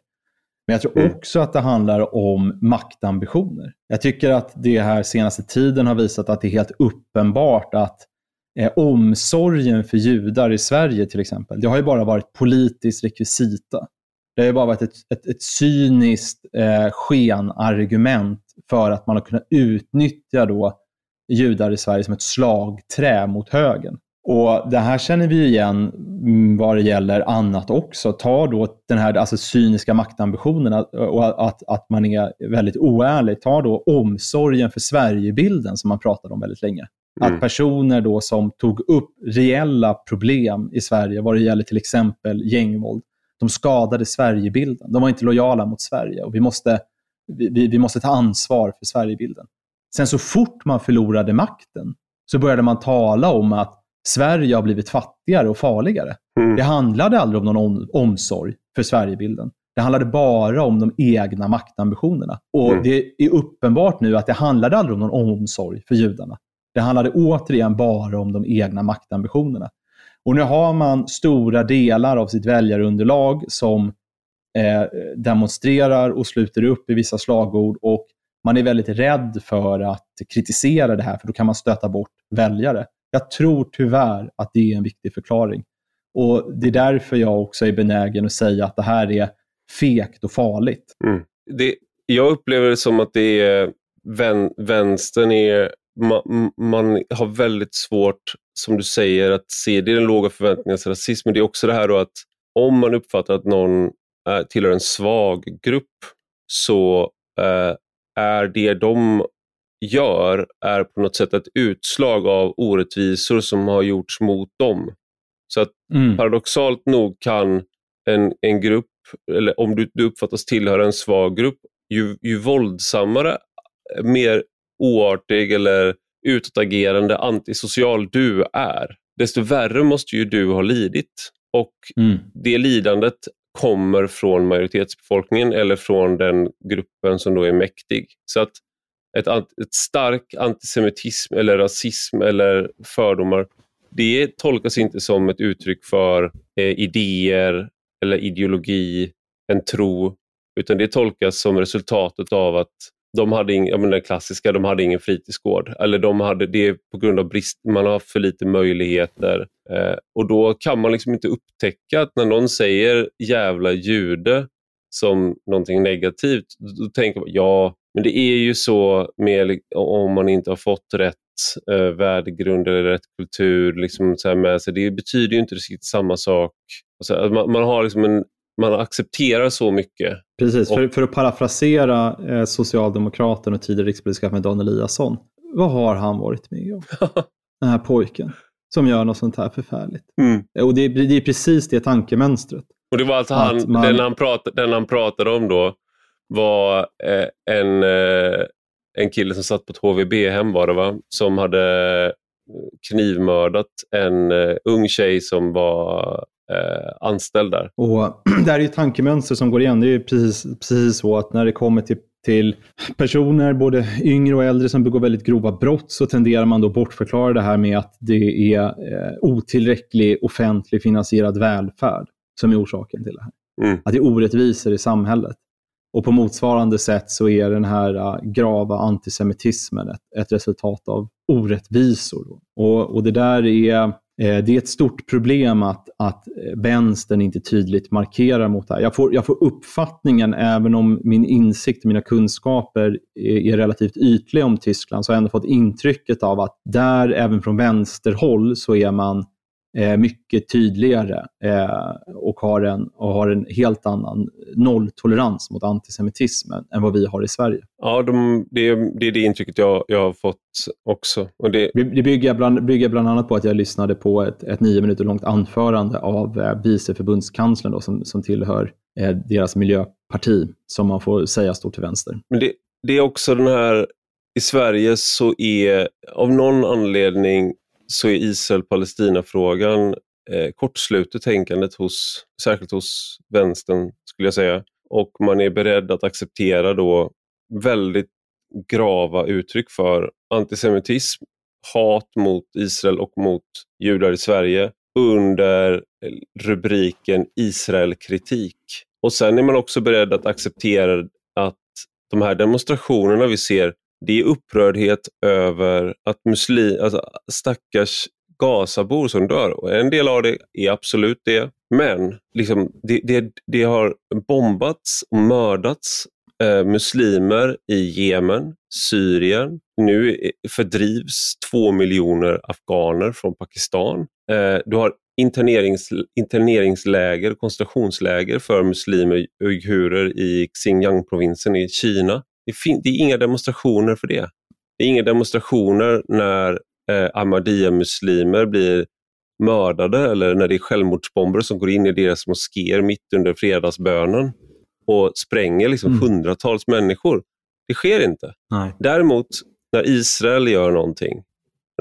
Men jag tror mm. också att det handlar om maktambitioner. Jag tycker att det här senaste tiden har visat att det är helt uppenbart att eh, omsorgen för judar i Sverige till exempel, det har ju bara varit politiskt rekvisita. Det har ju bara varit ett, ett, ett cyniskt eh, skenargument för att man har kunnat utnyttja då judar i Sverige som ett slagträ mot högen. Och Det här känner vi igen mm, vad det gäller annat också. Ta då den här alltså, cyniska maktambitionen och att, att man är väldigt oärlig. Ta då omsorgen för Sverigebilden som man pratade om väldigt länge. Mm. Att personer då som tog upp reella problem i Sverige vad det gäller till exempel gängvåld, de skadade Sverigebilden. De var inte lojala mot Sverige och vi måste, vi, vi måste ta ansvar för Sverigebilden. Sen så fort man förlorade makten så började man tala om att Sverige har blivit fattigare och farligare. Mm. Det handlade aldrig om någon omsorg för Sverigebilden. Det handlade bara om de egna maktambitionerna. Och mm. det är uppenbart nu att det handlade aldrig om någon omsorg för judarna. Det handlade återigen bara om de egna maktambitionerna. Och nu har man stora delar av sitt väljarunderlag som eh, demonstrerar och sluter upp i vissa slagord och man är väldigt rädd för att kritisera det här, för då kan man stöta bort väljare. Jag tror tyvärr att det är en viktig förklaring. Och Det är därför jag också är benägen att säga att det här är fekt och farligt. Mm. Det, jag upplever det som att det är eh, vän, vänstern är man, man, har väldigt svårt, som du säger, att se, det är den låga förväntningarnas rasism, men det är också det här då att om man uppfattar att någon är, tillhör en svag grupp så eh, är det de gör är på något sätt ett utslag av orättvisor som har gjorts mot dem. Så att mm. paradoxalt nog kan en, en grupp, eller om du, du uppfattas tillhöra en svag grupp, ju, ju våldsammare, mer oartig eller utåtagerande antisocial du är, desto värre måste ju du ha lidit. Och mm. det lidandet kommer från majoritetsbefolkningen eller från den gruppen som då är mäktig. Så att ett, ett stark antisemitism eller rasism eller fördomar, det tolkas inte som ett uttryck för eh, idéer eller ideologi, en tro, utan det tolkas som resultatet av att de hade ing, menar, den klassiska, de hade ingen fritidsgård. Eller de hade det på grund av brist, man har för lite möjligheter. Eh, och då kan man liksom inte upptäcka att när någon säger jävla jude som någonting negativt, då tänker man ja, men det är ju så med, om man inte har fått rätt eh, värdegrund eller rätt kultur liksom, så med sig. Det betyder ju inte riktigt samma sak. Alltså, man, man, har liksom en, man accepterar så mycket. Precis, för, för att parafrasera eh, socialdemokraten och tidigare rikspolischefen Dan Eliasson. Vad har han varit med om? <laughs> Den här pojken som gör något sånt här förfärligt. Mm. Och det, det, är precis det tankemönstret. Och det var alltså han, man... den, han pratade, den han pratade om då var eh, en, eh, en kille som satt på ett HVB-hem var det va? Som hade knivmördat en eh, ung tjej som var eh, anställd där. Och <clears throat> Det här är ett tankemönster som går igen. Det är precis, precis så att när det kommer till till personer, både yngre och äldre, som begår väldigt grova brott så tenderar man då bortförklara det här med att det är eh, otillräcklig offentlig finansierad välfärd som är orsaken till det här. Mm. Att det är orättvisor i samhället. Och på motsvarande sätt så är den här uh, grava antisemitismen ett, ett resultat av orättvisor. Och, och det där är Eh, Eh, det är ett stort problem att, att vänstern inte tydligt markerar mot det här. Jag får, jag får uppfattningen, även om min insikt och mina kunskaper är, är relativt ytliga om Tyskland, så har jag ändå fått intrycket av att där, även från vänsterhåll, så är man mycket tydligare eh, och, har en, och har en helt annan nolltolerans mot antisemitism än vad vi har i Sverige. Ja, de, det, det, är det intrycket jag, jag har fått också. Och det... det bygger, bland, bygger bland annat på att jag lyssnade på ett, ett nio minuter långt anförande av eh, vice förbundskanslern då, som, som tillhör eh, deras miljöparti, som man får säga står till vänster. Men det, det är också den här, i Sverige så är av någon anledning så är Israel-Palestina-frågan eh, kortslutet tänkandet hos, särskilt hos vänstern skulle jag säga. Och man är beredd att acceptera då väldigt grava uttryck för antisemitism, hat mot Israel och mot judar i Sverige under rubriken Israelkritik. Och sen är man också beredd att acceptera att de här demonstrationerna vi ser det är upprördhet över att muslim, alltså stackars Gazabor som dör. Och en del av det är absolut det. Men liksom, det, det, det har bombats och mördats eh, muslimer i Jemen, Syrien. Nu eh, fördrivs två miljoner afghaner från Pakistan. Eh, du har internerings, interneringsläger, koncentrationsläger för muslimer, uigurer i Xinjiang-provinsen i Kina. Det, det är inga demonstrationer för det. Det är inga demonstrationer när eh, Ahmadiyya-muslimer blir mördade eller när det är självmordsbombare som går in i deras moskéer mitt under fredagsbönen och spränger liksom mm. hundratals människor. Det sker inte. Nej. Däremot när Israel gör någonting,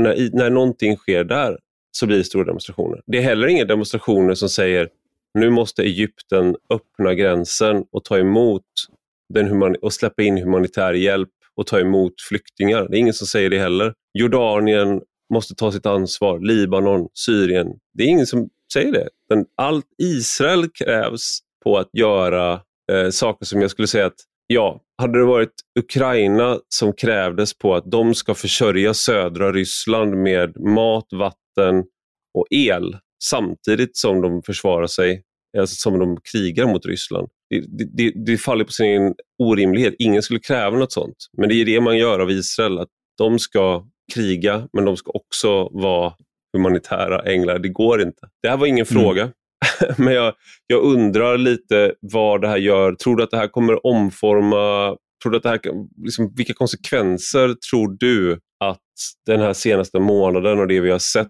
när, när någonting sker där, så blir det stora demonstrationer. Det är heller inga demonstrationer som säger nu måste Egypten öppna gränsen och ta emot den human och släppa in humanitär hjälp och ta emot flyktingar. Det är ingen som säger det heller. Jordanien måste ta sitt ansvar, Libanon, Syrien. Det är ingen som säger det. Men allt Israel krävs på att göra eh, saker som jag skulle säga att ja, hade det varit Ukraina som krävdes på att de ska försörja södra Ryssland med mat, vatten och el samtidigt som de försvarar sig, alltså som de krigar mot Ryssland det, det, det faller på sin egen orimlighet. Ingen skulle kräva något sånt. Men det är det man gör av Israel. att De ska kriga, men de ska också vara humanitära änglar. Det går inte. Det här var ingen mm. fråga. <laughs> men jag, jag undrar lite vad det här gör. Tror du att det här kommer omforma Tror du att det här, liksom, vilka konsekvenser tror du att den här senaste månaden och det vi har sett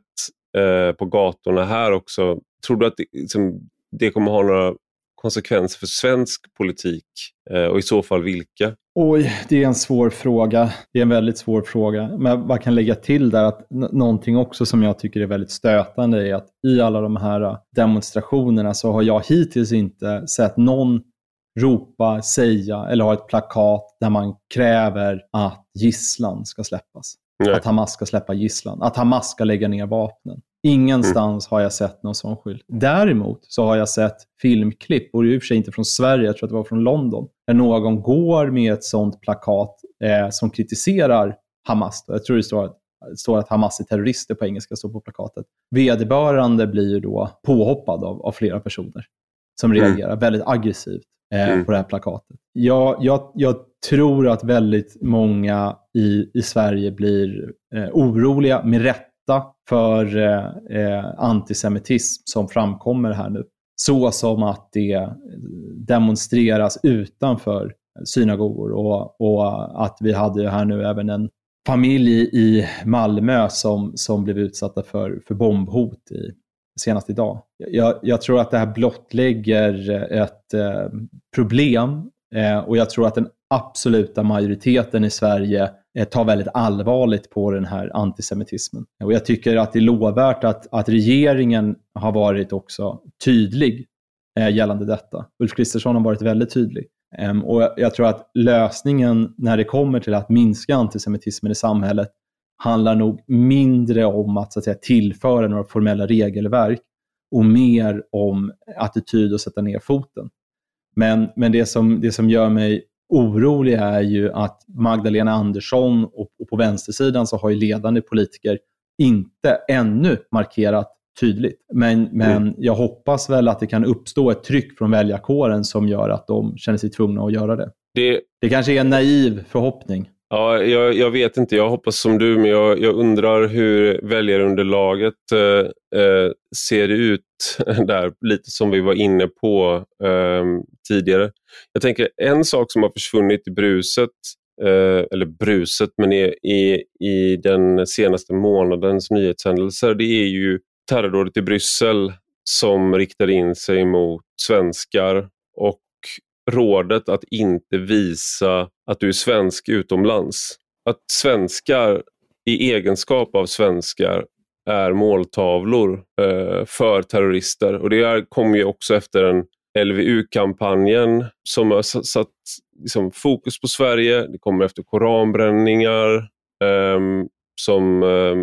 eh, på gatorna här också, tror du att det, liksom, det kommer ha några konsekvenser för svensk politik eh, och i så fall vilka? Oj, det är en svår fråga. Det är en väldigt svår fråga. Men vad kan lägga till där att någonting också som jag tycker är väldigt stötande är att i alla de här äh, demonstrationerna så har jag hittills inte sett någon ropa, säga eller ha ett plakat där man kräver att gisslan ska släppas. Nej. Att Hamas ska släppa gisslan. Att Hamas ska lägga ner vapnen. Ingenstans mm. har jag sett någon sån skylt. Däremot så har jag sett filmklipp, och det är i och för sig inte från Sverige, jag tror att det var från London, där någon går med ett sånt plakat eh, som kritiserar Hamas. Jag tror det står att, står att Hamas är terrorister på engelska, står på plakatet. Vederbörande blir ju då påhoppad av, av flera personer som mm. reagerar väldigt aggressivt eh, mm. på det här plakatet. Jag, jag, jag, tror att väldigt många i, i Sverige blir eh, oroliga, med rätt rätta för eh, eh, antisemitism som framkommer här nu. Så som att det demonstreras utanför synagogor och, och att vi hade här nu även en familj i Malmö som, som blev utsatta för, för bombhot i, senast idag. Jag, jag tror att det här blottlägger ett eh, problem eh, och jag tror att den absoluta majoriteten i Sverige Eh, tar väldigt allvarligt på den här antisemitismen. Och jag tycker att det är lovvärt att, att regeringen har varit också tydlig eh, gällande detta. Ulf Kristersson har varit väldigt tydlig. Um, och jag, jag tror att lösningen när det kommer till att minska antisemitismen i samhället handlar nog mindre om att, så att säga, tillföra några formella regelverk och mer om attityd och sätta ner foten. Men, men det, som, det som gör mig orolig är ju att Magdalena Andersson och, och på vänstersidan så har ju ledande politiker inte ännu markerat tydligt. Men, men mm. jag hoppas väl att det kan uppstå ett tryck från väljarkåren som gör att de känner sig tvungna att göra det. Det, det kanske är en naiv förhoppning. Ja, jag, jag, vet inte. Jag hoppas som du, men jag, jag undrar hur väljarunderlaget eh, eh ser ut <laughs> där, lite som vi var inne på eh, tidigare. Jag tänker en sak som har försvunnit i bruset, eh, eller bruset, men i, i, i den senaste månadens nyhetshändelser, det är ju terrordådet i Bryssel som riktar in sig mot svenskar och rådet att inte visa att du är svensk utomlands. Att svenskar i egenskap av svenskar är måltavlor eh, för terrorister. Och Det kom ju också efter en LVU-kampanjen som har satt liksom, fokus på Sverige. Det kommer efter koranbränningar eh, som eh,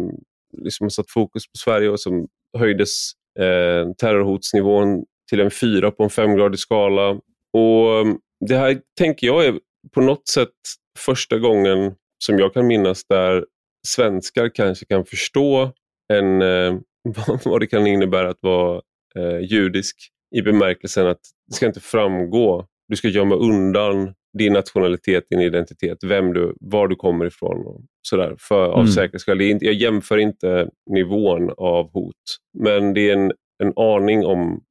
liksom har satt fokus på Sverige och som höjdes eh, terrorhotsnivån till en fyra på en femgradig skala. Och mm, Det här tänker jag är på något sätt första gången som jag kan minnas där svenskar kanske kan förstå en, eh, <laughs> vad det kan innebära att vara eh, judisk i bemärkelsen att det ska inte framgå. Du ska gömma undan din nationalitet, din identitet, vem du, var du kommer ifrån och sådär, för, av mm. säkerhetsskäl. Jag jämför inte nivån av hot, men det är en, en aning om,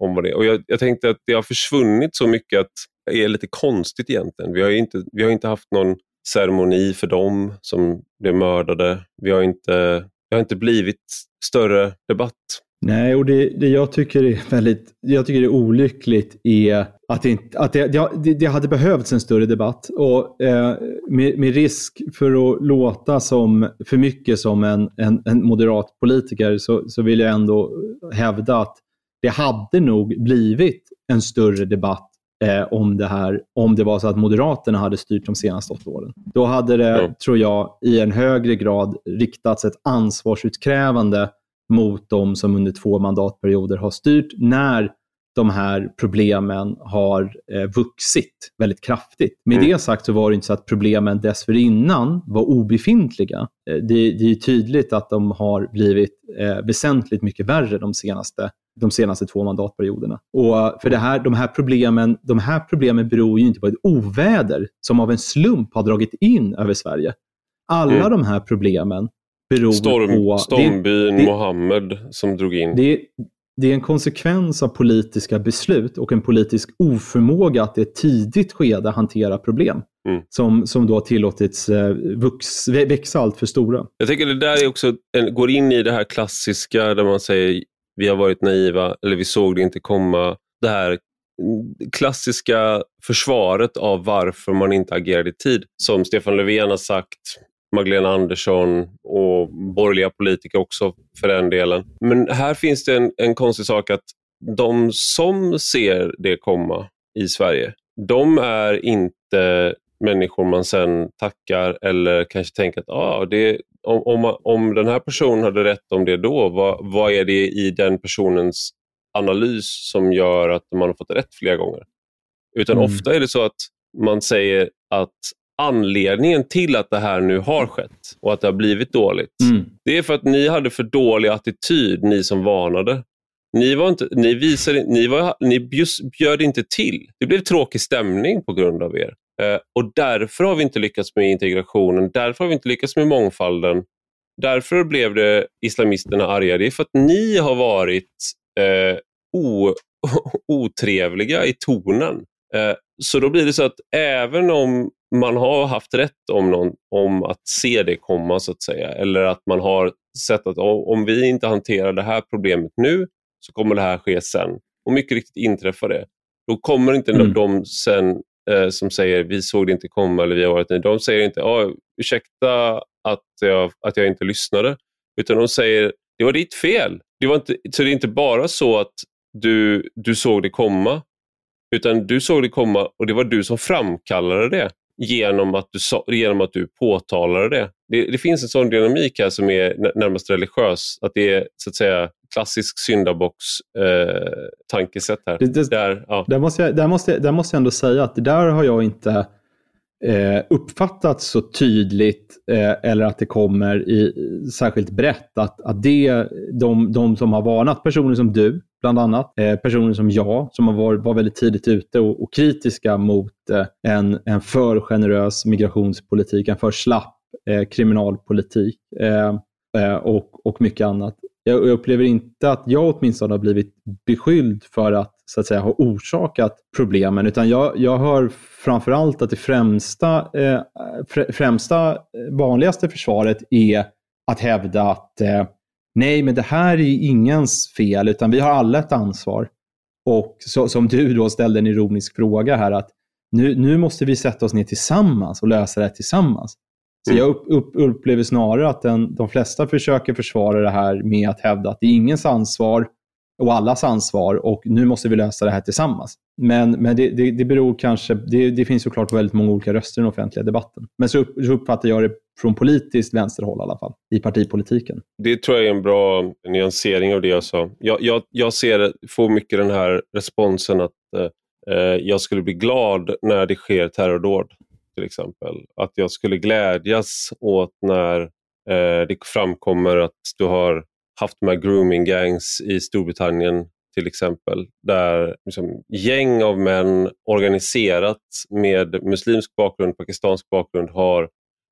om vad det är. Och jag, jag tänkte att det har försvunnit så mycket att det är lite konstigt egentligen. Vi har inte, vi har inte haft någon ceremoni för dem som blev mördade. Vi har inte, det har inte blivit större debatt Nej, och det, det jag tycker är väldigt jag tycker det är olyckligt är att, det, att det, det, det hade behövts en större debatt. Och eh, med, med, risk för att låta som, för mycket som en, en, en moderat politiker så, så vill jag ändå hävda att det hade nog blivit en större debatt eh, om det här om det var så att Moderaterna hade styrt de senaste åtta åren. Då hade det, mm. tror jag, i en högre grad riktats ett ansvarsutkrävande mot de som under två mandatperioder har styrt när de här problemen har eh, vuxit väldigt kraftigt. Med mm. det sagt så var det inte så att problemen dessförinnan var obefintliga. Eh, det, det är tydligt att de har blivit eh, väsentligt mycket värre de senaste, de senaste två mandatperioderna. Och för det här, de, här problemen, de här problemen beror ju inte på ett oväder som av en slump har dragit in över Sverige. Alla mm. de här problemen beror Storm, på... Stormbyn Mohammed som drog in. Det, det är en konsekvens av politiska beslut och en politisk oförmåga att i ett tidigt skede hantera problem. Mm. Som, som då har tillåtits eh, vux, växa allt för stora. Jag tycker det där är också, en, går in i det här klassiska där man säger vi har varit naiva eller vi såg det inte komma. Det här klassiska försvaret av varför man inte agerade i tid. Som Stefan Löfven har sagt Magdalena Andersson och borgerliga politiker också för den delen. Men här finns det en, en konstig sak att de som ser det komma i Sverige, de är inte människor man sen tackar eller kanske tänker att ah, det, om, om, om den här personen hade rätt om det då, vad, vad är det i den personens analys som gör att man har fått rätt flera gånger? Utan mm. ofta är det så att man säger att anledningen till att det här nu har skett och att det har blivit dåligt, mm. det är för att ni hade för dålig attityd, ni som varnade. Ni, var inte, ni, visade, ni, var, ni bjöd inte till. Det blev tråkig stämning på grund av er. Eh, och Därför har vi inte lyckats med integrationen, därför har vi inte lyckats med mångfalden. Därför blev det islamisterna arga. Det är för att ni har varit eh, o, <laughs> otrevliga i tonen. Eh, så då blir det så att även om man har haft rätt om, någon, om att se det komma så att säga. Eller att man har sett att om vi inte hanterar det här problemet nu så kommer det här ske sen. Och mycket riktigt inträffar det. Då kommer inte mm. de sen eh, som säger vi såg det inte komma eller vi har varit De säger inte ah, ursäkta att jag, att jag inte lyssnade. Utan de säger det var ditt fel. Det var inte, så det är inte bara så att du, du såg det komma utan du såg det komma och det var du som framkallade det genom att du, genom att du påtalade det. det. det. finns en sån dynamik här som är närmast religiös. Att det är så att säga klassisk syndabox eh, här. Det, det, där, ja. där, måste jag, där, måste, där måste jag ändå säga att det där har jag inte eh, uppfattats så tydligt eh, eller att det kommer i, särskilt brett. Att, att det, de, de som har varnat, personer som du bland annat, eh, personer som jag som har varit, var väldigt tidigt ute och, och kritiska mot eh, en, en för generös migrationspolitik, en för slapp eh, kriminalpolitik eh, och, och mycket annat jag upplever inte att jag åtminstone har blivit beskylld för att, så att säga, ha orsakat problemen, utan jag, jag hör framförallt att det främsta, eh, främsta eh, vanligaste försvaret är att hävda att eh, nej, men det här är ingens fel, utan vi har alla ett ansvar. Och så, som du då ställde en ironisk fråga här, att nu, nu måste vi sätta oss ner tillsammans och lösa det tillsammans. Så mm. jag upp, upp, upplever snarare att den, de flesta försöker försvara det här med att hävda att det är ingens ansvar och allas ansvar och nu måste vi lösa det här tillsammans. Men, men det, det, det beror kanske, det, det finns såklart väldigt många olika röster i den offentliga debatten. Men så, upp, så uppfattar jag det från politiskt vänsterhåll i alla fall, i partipolitiken. Det tror jag är en bra nyansering av det jag sa. Jag, jag, jag ser, får mycket den här responsen att eh, eh jag skulle bli glad när det sker terrordåd till exempel. Att jag skulle glädjas åt när eh, det framkommer att du har haft de här grooming gangs i Storbritannien till exempel, där liksom, gäng av män organiserat med muslimsk bakgrund, pakistansk bakgrund har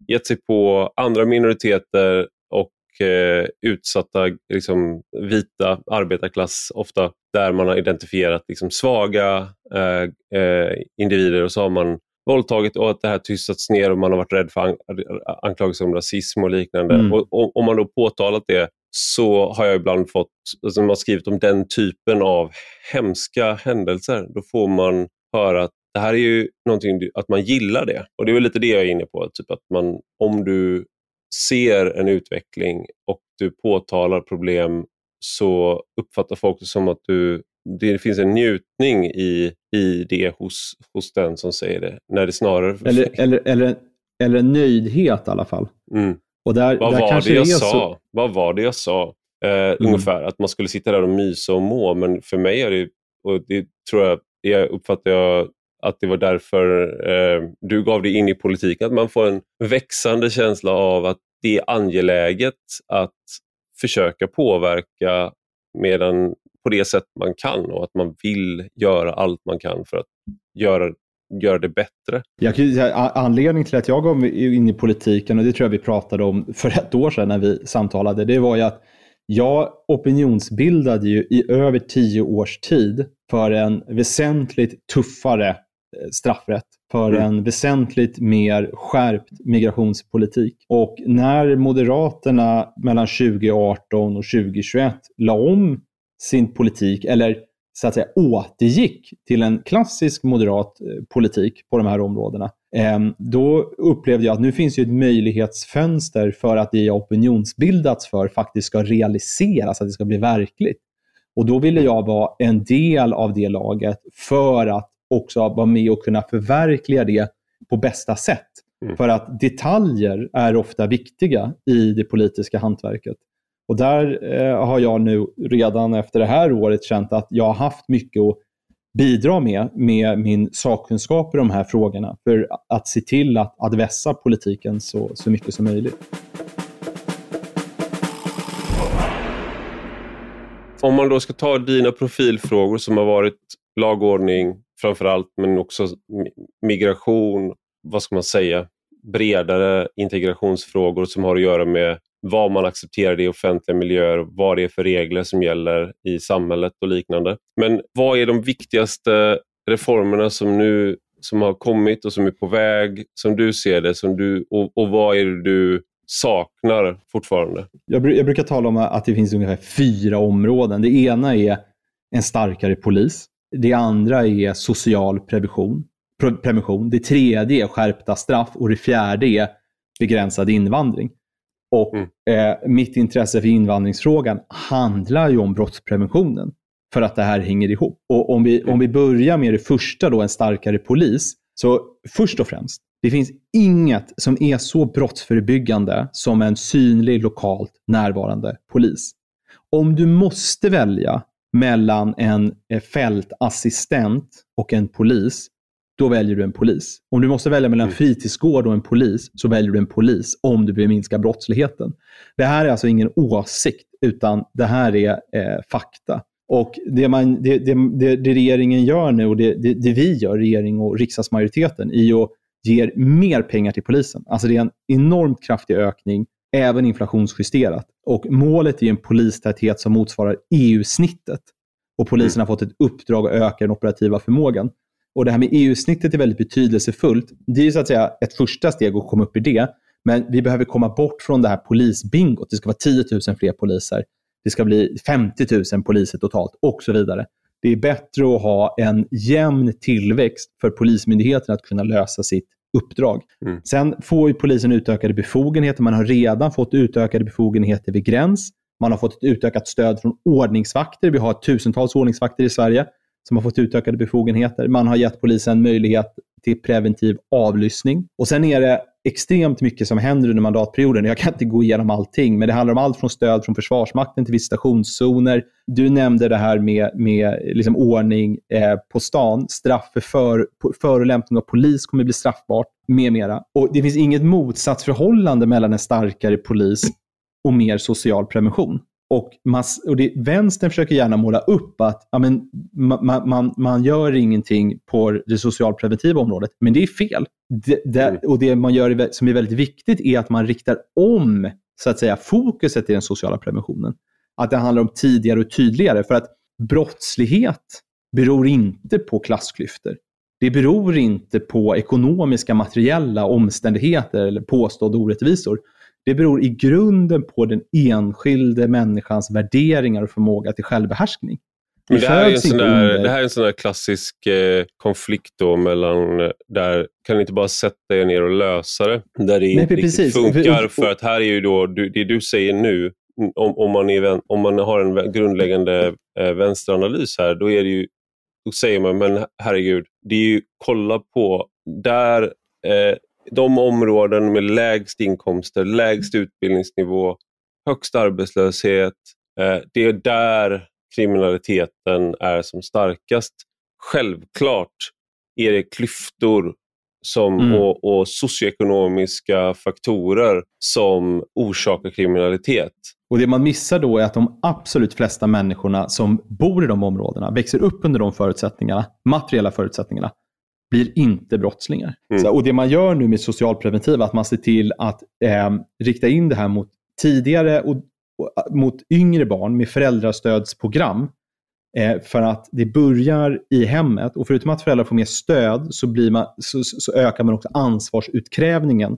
gett sig på andra minoriteter och eh, utsatta liksom, vita arbetarklass, ofta där man har identifierat liksom, svaga eh, eh, individer och så har man våldtagit och att det här tystats ner och man har varit rädd för an anklagelser om rasism och liknande. Mm. Och, om man då påtalat det så har jag ibland fått, alltså man skrivit om den typen av hemska händelser, då får man höra att det här är ju någonting, att man gillar det. Och det är lite det jag är inne på, typ att man, om du ser en utveckling och du påtalar problem så uppfattar folk det som att du det finns en njutning i, i det hos, hos den som säger det. När det snarare... Eller, eller, eller, eller en nöjdhet i alla fall. Mm. Och där, Vad där var det jag sa? Så... Vad var det jag sa? Eh, mm. Ungefär att man skulle sitta där och mysa och må. Men för mig är det, och det tror jag, det uppfattar jag att det var därför eh, du gav dig in i politiken, att man får en växande känsla av att det är angeläget att försöka påverka medan på det sätt man kan och att man vill göra allt man kan för att göra, göra det bättre. Jag anledningen till att jag gav mig in i politiken, och det tror jag vi pratade om för ett år sedan när vi samtalade, det var ju att jag opinionsbildade ju i över tio års tid för en väsentligt tuffare eh, straffrätt, för mm. en väsentligt mer skärpt migrationspolitik. Och när Moderaterna mellan 2018 och 2021 la om sin politik, eller så att säga återgick till en klassisk moderat eh, politik på de här områdena, ehm, då upplevde jag att nu finns ju ett möjlighetsfönster för att det jag opinionsbildats för faktiskt ska realiseras, att det ska bli verkligt. Och då ville jag vara en del av det laget för att också vara med och kunna förverkliga det på bästa sätt. Mm. För att detaljer är ofta viktiga i det politiska hantverket. Och där eh, har jag nu redan efter det här året känt att jag har haft mycket att bidra med, med min sakkunskap i de här frågorna, för att se till att, att vässa politiken så, så mycket som möjligt. Om man då ska ta dina profilfrågor som har varit lagordning framför allt, men också migration, vad ska man säga, bredare integrationsfrågor som har att göra med vad man accepterar i offentliga miljöer, vad det är för regler som gäller i samhället och liknande. Men vad är de viktigaste reformerna som nu som har kommit och som är på väg, som du ser det, som du, och, och vad är det du saknar fortfarande? Jag, jag, brukar tala om att det finns ungefär fyra områden. Det ena är en starkare polis. Det andra är social prevention. prevention. Det tredje är skärpta straff och det fjärde är begränsad invandring. Och mm. eh, Mitt intresse för invandringsfrågan handlar ju om brottspreventionen för att det här hänger ihop. Och Om vi, om vi börjar med det första, då, en starkare polis. Så först och främst, det finns inget som är så brottsförebyggande som en synlig, lokalt närvarande polis. Om du måste välja mellan en eh, fältassistent och en polis, då väljer du en polis. Om du måste välja mellan mm. fritidsgård och en polis, så väljer du en polis om du vill minska brottsligheten. Det här är alltså ingen åsikt, utan det här är eh, fakta. Och det, man, det, det, det, regeringen gör nu och det, det, vi gör, regering och riksdagsmajoriteten, är att ge mer pengar till polisen. Alltså det är en enormt kraftig ökning, även inflationsjusterat. Och målet är en polistäthet som motsvarar EU-snittet. Och polisen mm. har fått ett uppdrag att öka den operativa förmågan. Och Det här med EU-snittet är väldigt betydelsefullt. Det är så att säga ett första steg att komma upp i det. Men vi behöver komma bort från det här polisbingot. Det ska vara 10 000 fler poliser. Det ska bli 50 000 poliser totalt och så vidare. Det är bättre att ha en jämn tillväxt för Polismyndigheten att kunna lösa sitt uppdrag. Mm. Sen får ju polisen utökade befogenheter. Man har redan fått utökade befogenheter vid gräns. Man har fått ett utökat stöd från ordningsvakter. Vi har tusentals ordningsvakter i Sverige som har fått utökade befogenheter. Man har gett polisen möjlighet till preventiv avlyssning. Och Sen är det extremt mycket som händer under mandatperioden. Jag kan inte gå igenom allting, men det handlar om allt från stöd från Försvarsmakten till visitationszoner. Du nämnde det här med, med liksom ordning eh, på stan. Straff för, för förolämpning av polis kommer bli straffbart, med mera. Och Det finns inget motsatsförhållande mellan en starkare polis och mer social prevention. Och, mass, och det, vänstern försöker gärna måla upp att ja, men, man, man, man gör ingenting på det socialpreventiva området, men det är fel. Det, det, mm. och det man gör som är väldigt viktigt är att man riktar om så att säga, fokuset i den sociala preventionen. Att det handlar om tidigare och tydligare. För att brottslighet beror inte på klassklyftor. Det beror inte på ekonomiska, materiella omständigheter eller påstådda orättvisor. Det beror i grunden på den enskilde människans värderingar och förmåga till självbehärskning. Men det, här är en sån där, det här är en sån där klassisk eh, konflikt då mellan, eh, där kan ni inte bara sätta er ner och lösa det? Där det inte riktigt funkar. För att här är ju då, det du säger nu, om, om, man, är, om man har en grundläggande eh, vänsteranalys här, då, är det ju, då säger man, men herregud, det är ju kolla på där eh, de områden med lägst inkomster, lägst utbildningsnivå, högst arbetslöshet. Eh, det är där kriminaliteten är som starkast. Självklart är det klyftor som, mm. och, och socioekonomiska faktorer som orsakar kriminalitet. Och Det man missar då är att de absolut flesta människorna som bor i de områdena växer upp under de förutsättningarna, materiella förutsättningarna blir inte brottslingar. Mm. Så, och Det man gör nu med socialpreventiva, att man ser till att eh, rikta in det här mot tidigare och, och mot yngre barn med föräldrastödsprogram. Eh, för att det börjar i hemmet och förutom att föräldrar får mer stöd så, blir man, så, så ökar man också ansvarsutkrävningen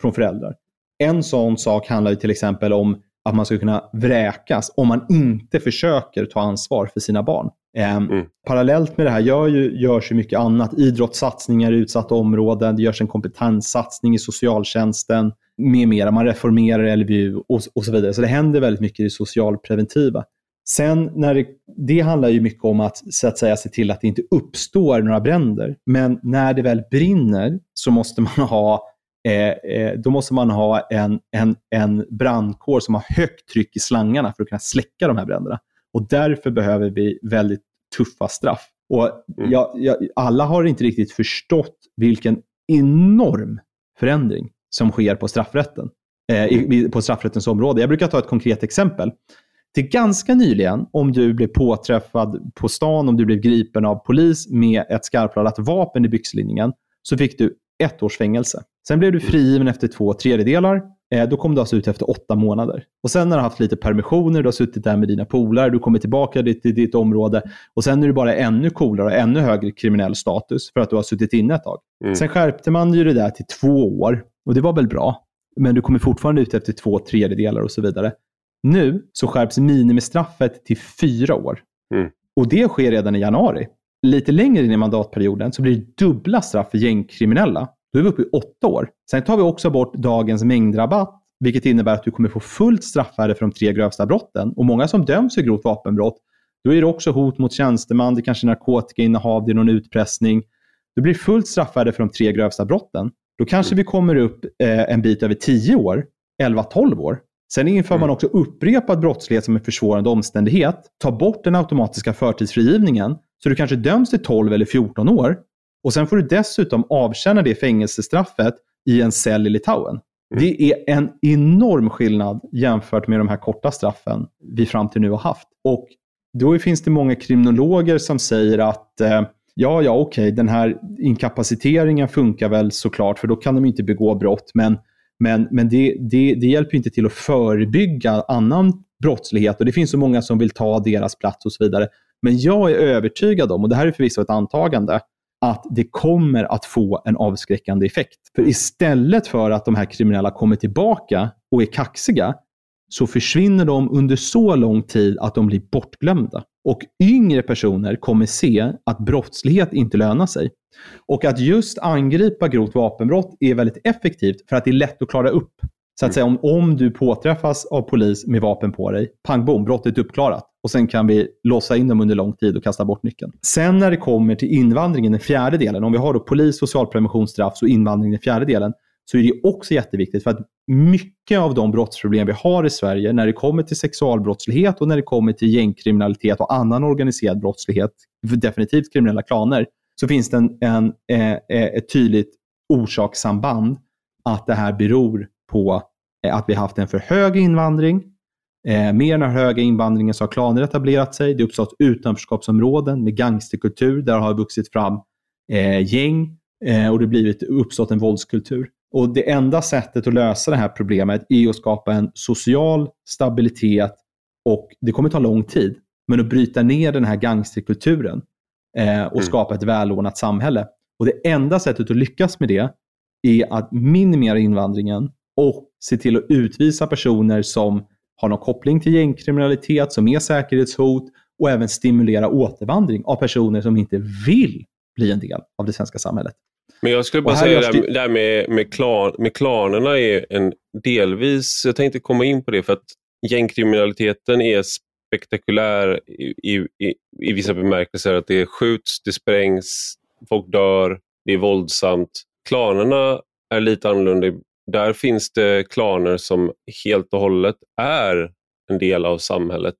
från föräldrar. En sån sak handlar till exempel om att man ska kunna vräkas om man inte försöker ta ansvar för sina barn. Eh, mm. Parallellt med det här gör ju, görs ju mycket annat. Idrottssatsningar i utsatta områden, det görs en kompetenssatsning i socialtjänsten med mera. Man reformerar LVU och, och så vidare. Så det händer väldigt mycket i det socialpreventiva. Sen när det, det handlar ju mycket om att, så att säga, se till att det inte uppstår några bränder. Men när det väl brinner så måste man ha Eh, eh, då måste man ha en, en, en brandkår som har högt tryck i slangarna för att kunna släcka de här bränderna. Och därför behöver vi väldigt tuffa straff. Och mm. jag, jag, alla har inte riktigt förstått vilken enorm förändring som sker på straffrätten. Eh, i, på straffrättens område. Jag brukar ta ett konkret exempel. Till ganska nyligen, om du blev påträffad på stan, om du blev gripen av polis med ett skarpladdat vapen i byxlinningen, så fick du ett års fängelse. Sen blev du frigiven efter två tredjedelar. Eh, då kom du alltså ut efter åtta månader. Och Sen har du haft lite permissioner, du har suttit där med dina polare, du kommer tillbaka till ditt, ditt område och sen är du bara ännu coolare och ännu högre kriminell status för att du har suttit inne ett tag. Mm. Sen skärpte man ju det där till två år och det var väl bra. Men du kommer fortfarande ut efter två tredjedelar och så vidare. Nu så skärps minimistraffet till fyra år. Mm. Och det sker redan i januari. Lite längre in i mandatperioden så blir det dubbla straff för gängkriminella. Då är vi uppe i åtta år. Sen tar vi också bort dagens mängdrabatt, vilket innebär att du kommer få fullt straffvärde för de tre grövsta brotten. Och många som döms för grovt vapenbrott, då är det också hot mot tjänsteman, det kanske är narkotikainnehav, det är någon utpressning. Det blir fullt straffvärde för de tre grövsta brotten. Då kanske vi kommer upp eh, en bit över 10 år, 11-12 år. Sen inför mm. man också upprepad brottslighet som en försvårande omständighet. Ta bort den automatiska förtidsfrigivningen, så du kanske döms till 12 eller 14 år. Och sen får du dessutom avtjäna det fängelsestraffet i en cell i Litauen. Mm. Det är en enorm skillnad jämfört med de här korta straffen vi fram till nu har haft. Och då finns det många kriminologer som säger att eh, ja, ja, okej, okay, den här inkapaciteringen funkar väl såklart, för då kan de inte begå brott, men, men, men det, det, det hjälper inte till att förebygga annan brottslighet och det finns så många som vill ta deras plats och så vidare. Men jag är övertygad om, och det här är förvisso ett antagande, att det kommer att få en avskräckande effekt. För istället för att de här kriminella kommer tillbaka och är kaxiga, så försvinner de under så lång tid att de blir bortglömda. Och yngre personer kommer se att brottslighet inte lönar sig. Och att just angripa grovt vapenbrott är väldigt effektivt för att det är lätt att klara upp. Så att säga, om, om du påträffas av polis med vapen på dig, pang bom, brottet är uppklarat. Och sen kan vi låsa in dem under lång tid och kasta bort nyckeln. Sen när det kommer till invandringen, den fjärde delen, om vi har då polis, socialprevention, straff, så invandring den fjärde delen, så är det också jätteviktigt för att mycket av de brottsproblem vi har i Sverige när det kommer till sexualbrottslighet och när det kommer till gängkriminalitet och annan organiserad brottslighet, definitivt kriminella klaner, så finns det en, en, eh, ett tydligt orsakssamband att det här beror på eh, att vi haft en för hög invandring. Eh, med den här höga invandringen så har klaner etablerat sig. Det har uppstått utanförskapsområden med gangsterkultur. Där har vuxit fram eh, gäng eh, och det har blivit, uppstått en våldskultur. Och Det enda sättet att lösa det här problemet är att skapa en social stabilitet och det kommer ta lång tid. Men att bryta ner den här gangsterkulturen och mm. skapa ett välordnat samhälle. Och Det enda sättet att lyckas med det är att minimera invandringen och se till att utvisa personer som har någon koppling till gängkriminalitet, som är säkerhetshot och även stimulera återvandring av personer som inte vill bli en del av det svenska samhället. Men jag skulle bara säga det där, där med, med, klan, med klanerna är en delvis, jag tänkte komma in på det för att gängkriminaliteten är spektakulär i, i, i vissa bemärkelser. Att det skjuts, det sprängs, folk dör, det är våldsamt. Klanerna är lite annorlunda. Där finns det klaner som helt och hållet är en del av samhället.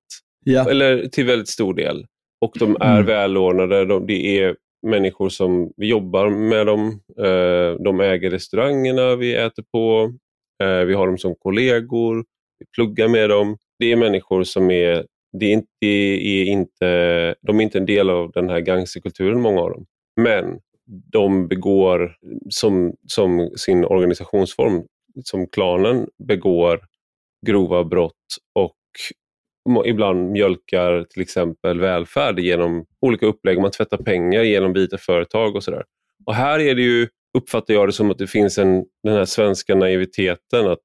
Ja. Eller till väldigt stor del. Och de är mm. välordnade. De, det är människor som vi jobbar med dem. Eh, de äger restaurangerna vi äter på. Eh, vi har dem som kollegor. Vi pluggar med dem. Det är människor som är, det är, inte, det är inte, de är inte en del av den här gangsterkulturen, många av dem. Men de begår som, som sin organisationsform, som klanen begår grova brott och ibland mjölkar till exempel välfärd genom olika upplägg. Man tvättar pengar genom vita företag och sådär. Och här är det ju, uppfattar jag det som att det finns en, den här svenska naiviteten att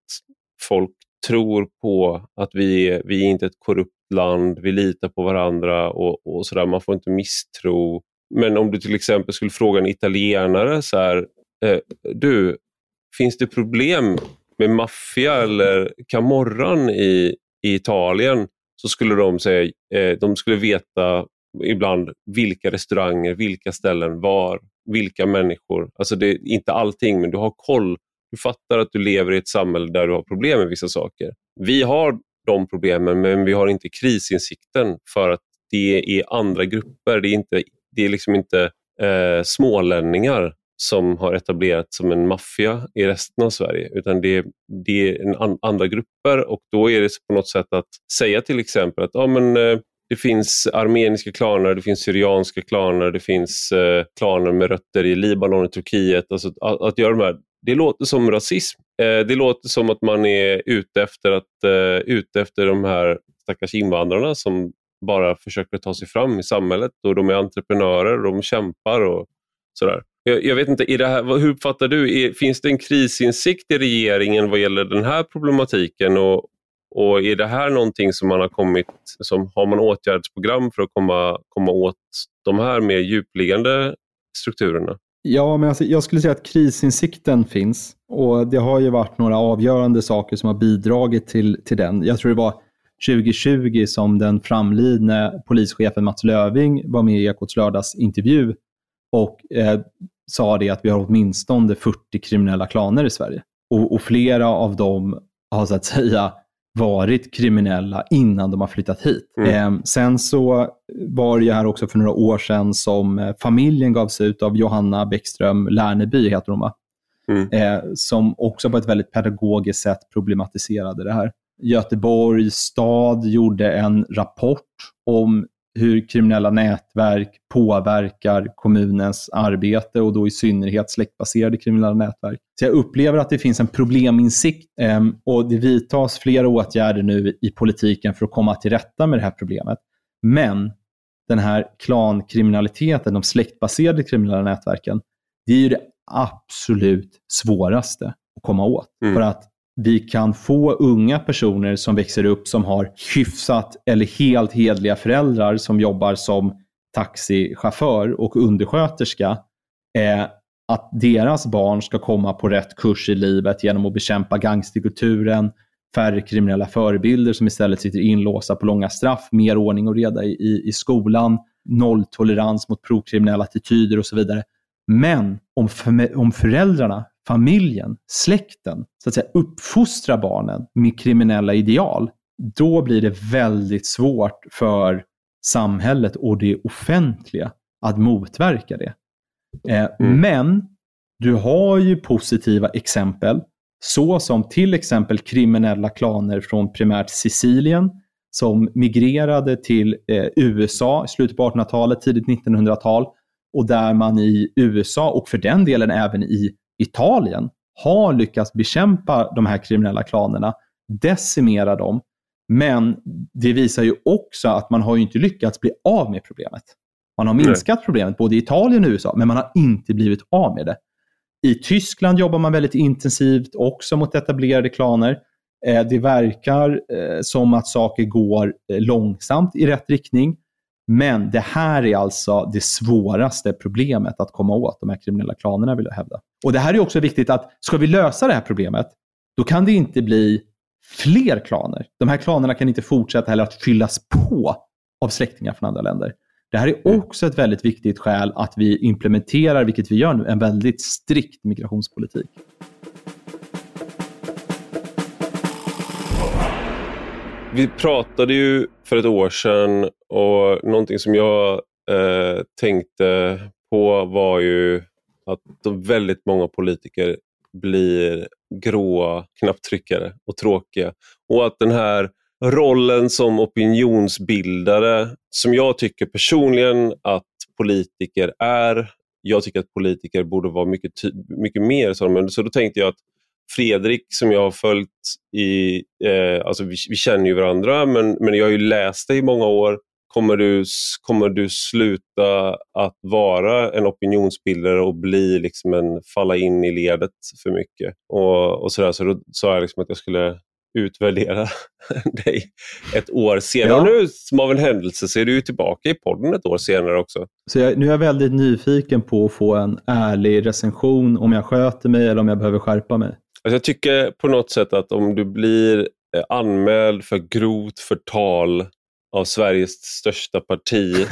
folk tror på att vi är, vi är inte ett korrupt land, vi litar på varandra och, och sådär. Man får inte misstro. Men om du till exempel skulle fråga en italienare så här, eh, du, finns det problem med maffia eller camorran i, i Italien? så skulle de säga, eh, de skulle veta ibland vilka restauranger, vilka ställen, var, vilka människor. Alltså det är inte allting, men du har koll. Du fattar att du lever i ett samhälle där du har problem med vissa saker. Vi har de problemen, men vi har inte krisinsikten för att det är andra grupper. Det är, inte, det är liksom inte eh, smålänningar som har etablerats som en maffia i resten av Sverige, utan det, det är en an, andra grupper och då är det på något sätt att säga till exempel att ah, men, eh, det finns armeniska klaner, det finns syrianska klaner, det finns eh, klaner med rötter i Libanon och Turkiet. Alltså, att, att göra de här, det låter som rasism. Eh, det låter som att man är ute efter, att, eh, ute efter de här stackars invandrarna som bara försöker ta sig fram i samhället och de är entreprenörer och de kämpar och sådär. Jag, jag vet inte, det här, hur uppfattar du, är, finns det en krisinsikt i regeringen vad gäller den här problematiken? Och, och är det här någonting som man har kommit, som, har man åtgärdsprogram för att komma, komma åt de här mer djupliggande strukturerna? Ja, men alltså, jag skulle säga att krisinsikten finns och det har ju varit några avgörande saker som har bidragit till, till den. Jag tror det var 2020 som den framlidne polischefen Mats Löving var med i Ekots lördagsintervju och eh, sa det att vi har åtminstone 40 kriminella klaner i Sverige. Och, och flera av dem har så att säga varit kriminella innan de har flyttat hit. Mm. Eh, sen så var det ju här också för några år sedan som eh, familjen gavs ut av Johanna Bäckström Lärneby, heter hon va? Mm. Eh, som också på ett väldigt pedagogiskt sätt problematiserade det här. Göteborgs stad gjorde en rapport om hur kriminella nätverk påverkar kommunens arbete och då i synnerhet släktbaserade kriminella nätverk. Så jag upplever att det finns en probleminsikt eh, och det vidtas flera åtgärder nu i politiken för att komma till rätta med det här problemet. Men den här klankriminaliteten, de släktbaserade kriminella nätverken, det är ju det absolut svåraste att komma åt. Mm. För att vi kan få unga personer som växer upp som har hyfsat eller helt hedliga föräldrar som jobbar som taxichaufför och undersköterska. Eh, att deras barn ska komma på rätt kurs i livet genom att bekämpa gangsterkulturen, färre kriminella förebilder som istället sitter inlåsta på långa straff, mer ordning och reda i, i skolan, nolltolerans mot prokriminella attityder och så vidare. Men om, för, om föräldrarna familjen, släkten, så att säga uppfostra barnen med kriminella ideal, då blir det väldigt svårt för samhället och det offentliga att motverka det. Eh, mm. Men du har ju positiva exempel, så som till exempel kriminella klaner från primärt Sicilien, som migrerade till eh, USA i slutet på 1800-talet, tidigt 1900-tal, och där man i USA och för den delen även i Italien har lyckats bekämpa de här kriminella klanerna, decimera dem, men det visar ju också att man har inte lyckats bli av med problemet. Man har minskat Nej. problemet både i Italien och USA, men man har inte blivit av med det. I Tyskland jobbar man väldigt intensivt också mot etablerade klaner. Eh, det verkar eh, som att saker går eh, långsamt i rätt riktning. Men det här är alltså det svåraste problemet att komma åt, de här kriminella klanerna vill jag hävda. Och Det här är också viktigt att ska vi lösa det här problemet, då kan det inte bli fler klaner. De här klanerna kan inte fortsätta heller att fyllas på av släktingar från andra länder. Det här är också ett väldigt viktigt skäl att vi implementerar, vilket vi gör nu, en väldigt strikt migrationspolitik. Vi pratade ju för ett år sedan och någonting som jag eh, tänkte på var ju att väldigt många politiker blir gråa knapptryckare och tråkiga. Och att den här rollen som opinionsbildare, som jag tycker personligen att politiker är, jag tycker att politiker borde vara mycket, mycket mer sådana. Så då tänkte jag att Fredrik som jag har följt i, eh, alltså vi, vi, känner ju varandra men, men jag har ju läst dig i många år. Kommer du, kommer du sluta att vara en opinionsbildare och bli liksom en, falla in i ledet för mycket? Och, och sådär. Så då sa jag liksom att jag skulle utvärdera <laughs> dig ett år senare. Ja. Och nu, som av en händelse, så är du tillbaka i podden ett år senare också. Så jag, nu är jag väldigt nyfiken på att få en ärlig recension om jag sköter mig eller om jag behöver skärpa mig. Alltså jag tycker på något sätt att om du blir eh, anmäld för grovt förtal av Sveriges största parti <laughs>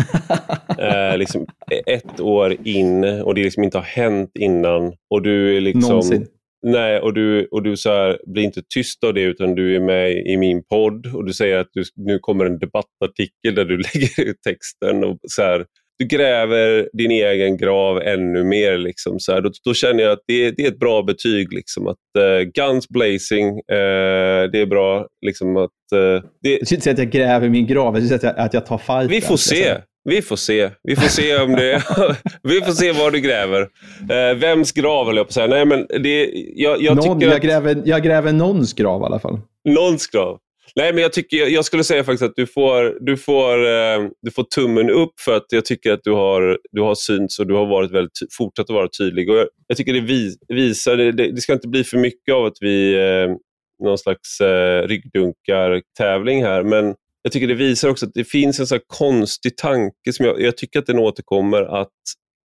eh, liksom ett år in och det liksom inte har hänt innan. och du är liksom... Någonsin. Nej, och du, och du så här, blir inte tyst av det utan du är med i min podd och du säger att du, nu kommer en debattartikel där du <laughs> lägger ut texten. och så här, du gräver din egen grav ännu mer. Liksom, så här. Då, då känner jag att det, det är ett bra betyg. Liksom, att uh, Guns blazing, uh, det är bra. Liksom, att, uh, det... Du ska inte säga att jag gräver min grav, jag att jag, att jag tar fighten. Vi får se. Liksom. Vi får se. Vi får se om det... <laughs> vi får se var du gräver. Eh, vems grav höll jag på att säga. Nej, men det, jag, jag, Någon, jag, att... gräver, jag gräver någons grav i alla fall. Någons grav. Nej, men jag, tycker, jag skulle säga faktiskt att du får, du, får, eh, du får tummen upp för att jag tycker att du har, du har synts och du har varit väldigt, fortsatt att vara tydlig. Och jag, jag tycker det visar, det, det, ska inte bli för mycket av att vi eh, någon slags eh, ryggdunkar-tävling här, men jag tycker det visar också att det finns en så konstig tanke, som jag, jag tycker att den återkommer, att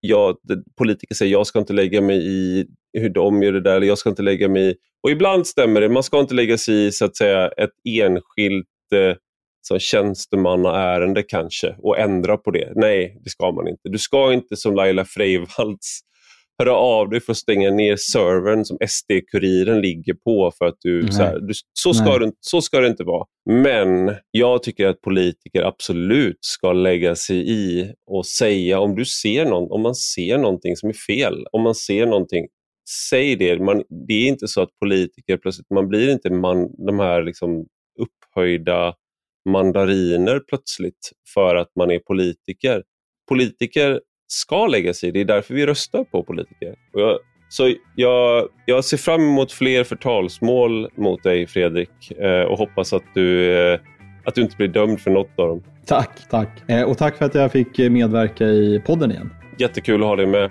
jag, politiker säger jag ska inte lägga mig i hur de gör det där, eller jag ska inte lägga mig i... Och ibland stämmer det, man ska inte lägga sig i så att säga, ett enskilt eh, tjänstemannaärende kanske och ändra på det. Nej, det ska man inte. Du ska inte som Laila Freivalds höra av dig för att stänga ner servern som SD-kuriren ligger på. för att du, så, här, du, så, ska du, så ska det inte vara. Men jag tycker att politiker absolut ska lägga sig i och säga om du ser någon, om man ser någonting som är fel, om man ser någonting säg det. Man, det är inte så att politiker plötsligt, man blir inte man, de här liksom upphöjda mandariner plötsligt för att man är politiker. Politiker ska lägga sig det är därför vi röstar på politiker. Jag, så jag, jag ser fram emot fler förtalsmål mot dig Fredrik eh, och hoppas att du, eh, att du inte blir dömd för något av dem. Tack, tack. Eh, och tack för att jag fick medverka i podden igen. Jättekul att ha dig med.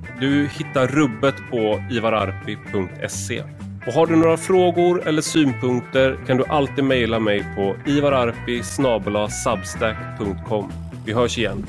Du hittar rubbet på ivararpi.se. Och har du några frågor eller synpunkter kan du alltid mejla mig på ivararpi Vi hörs igen.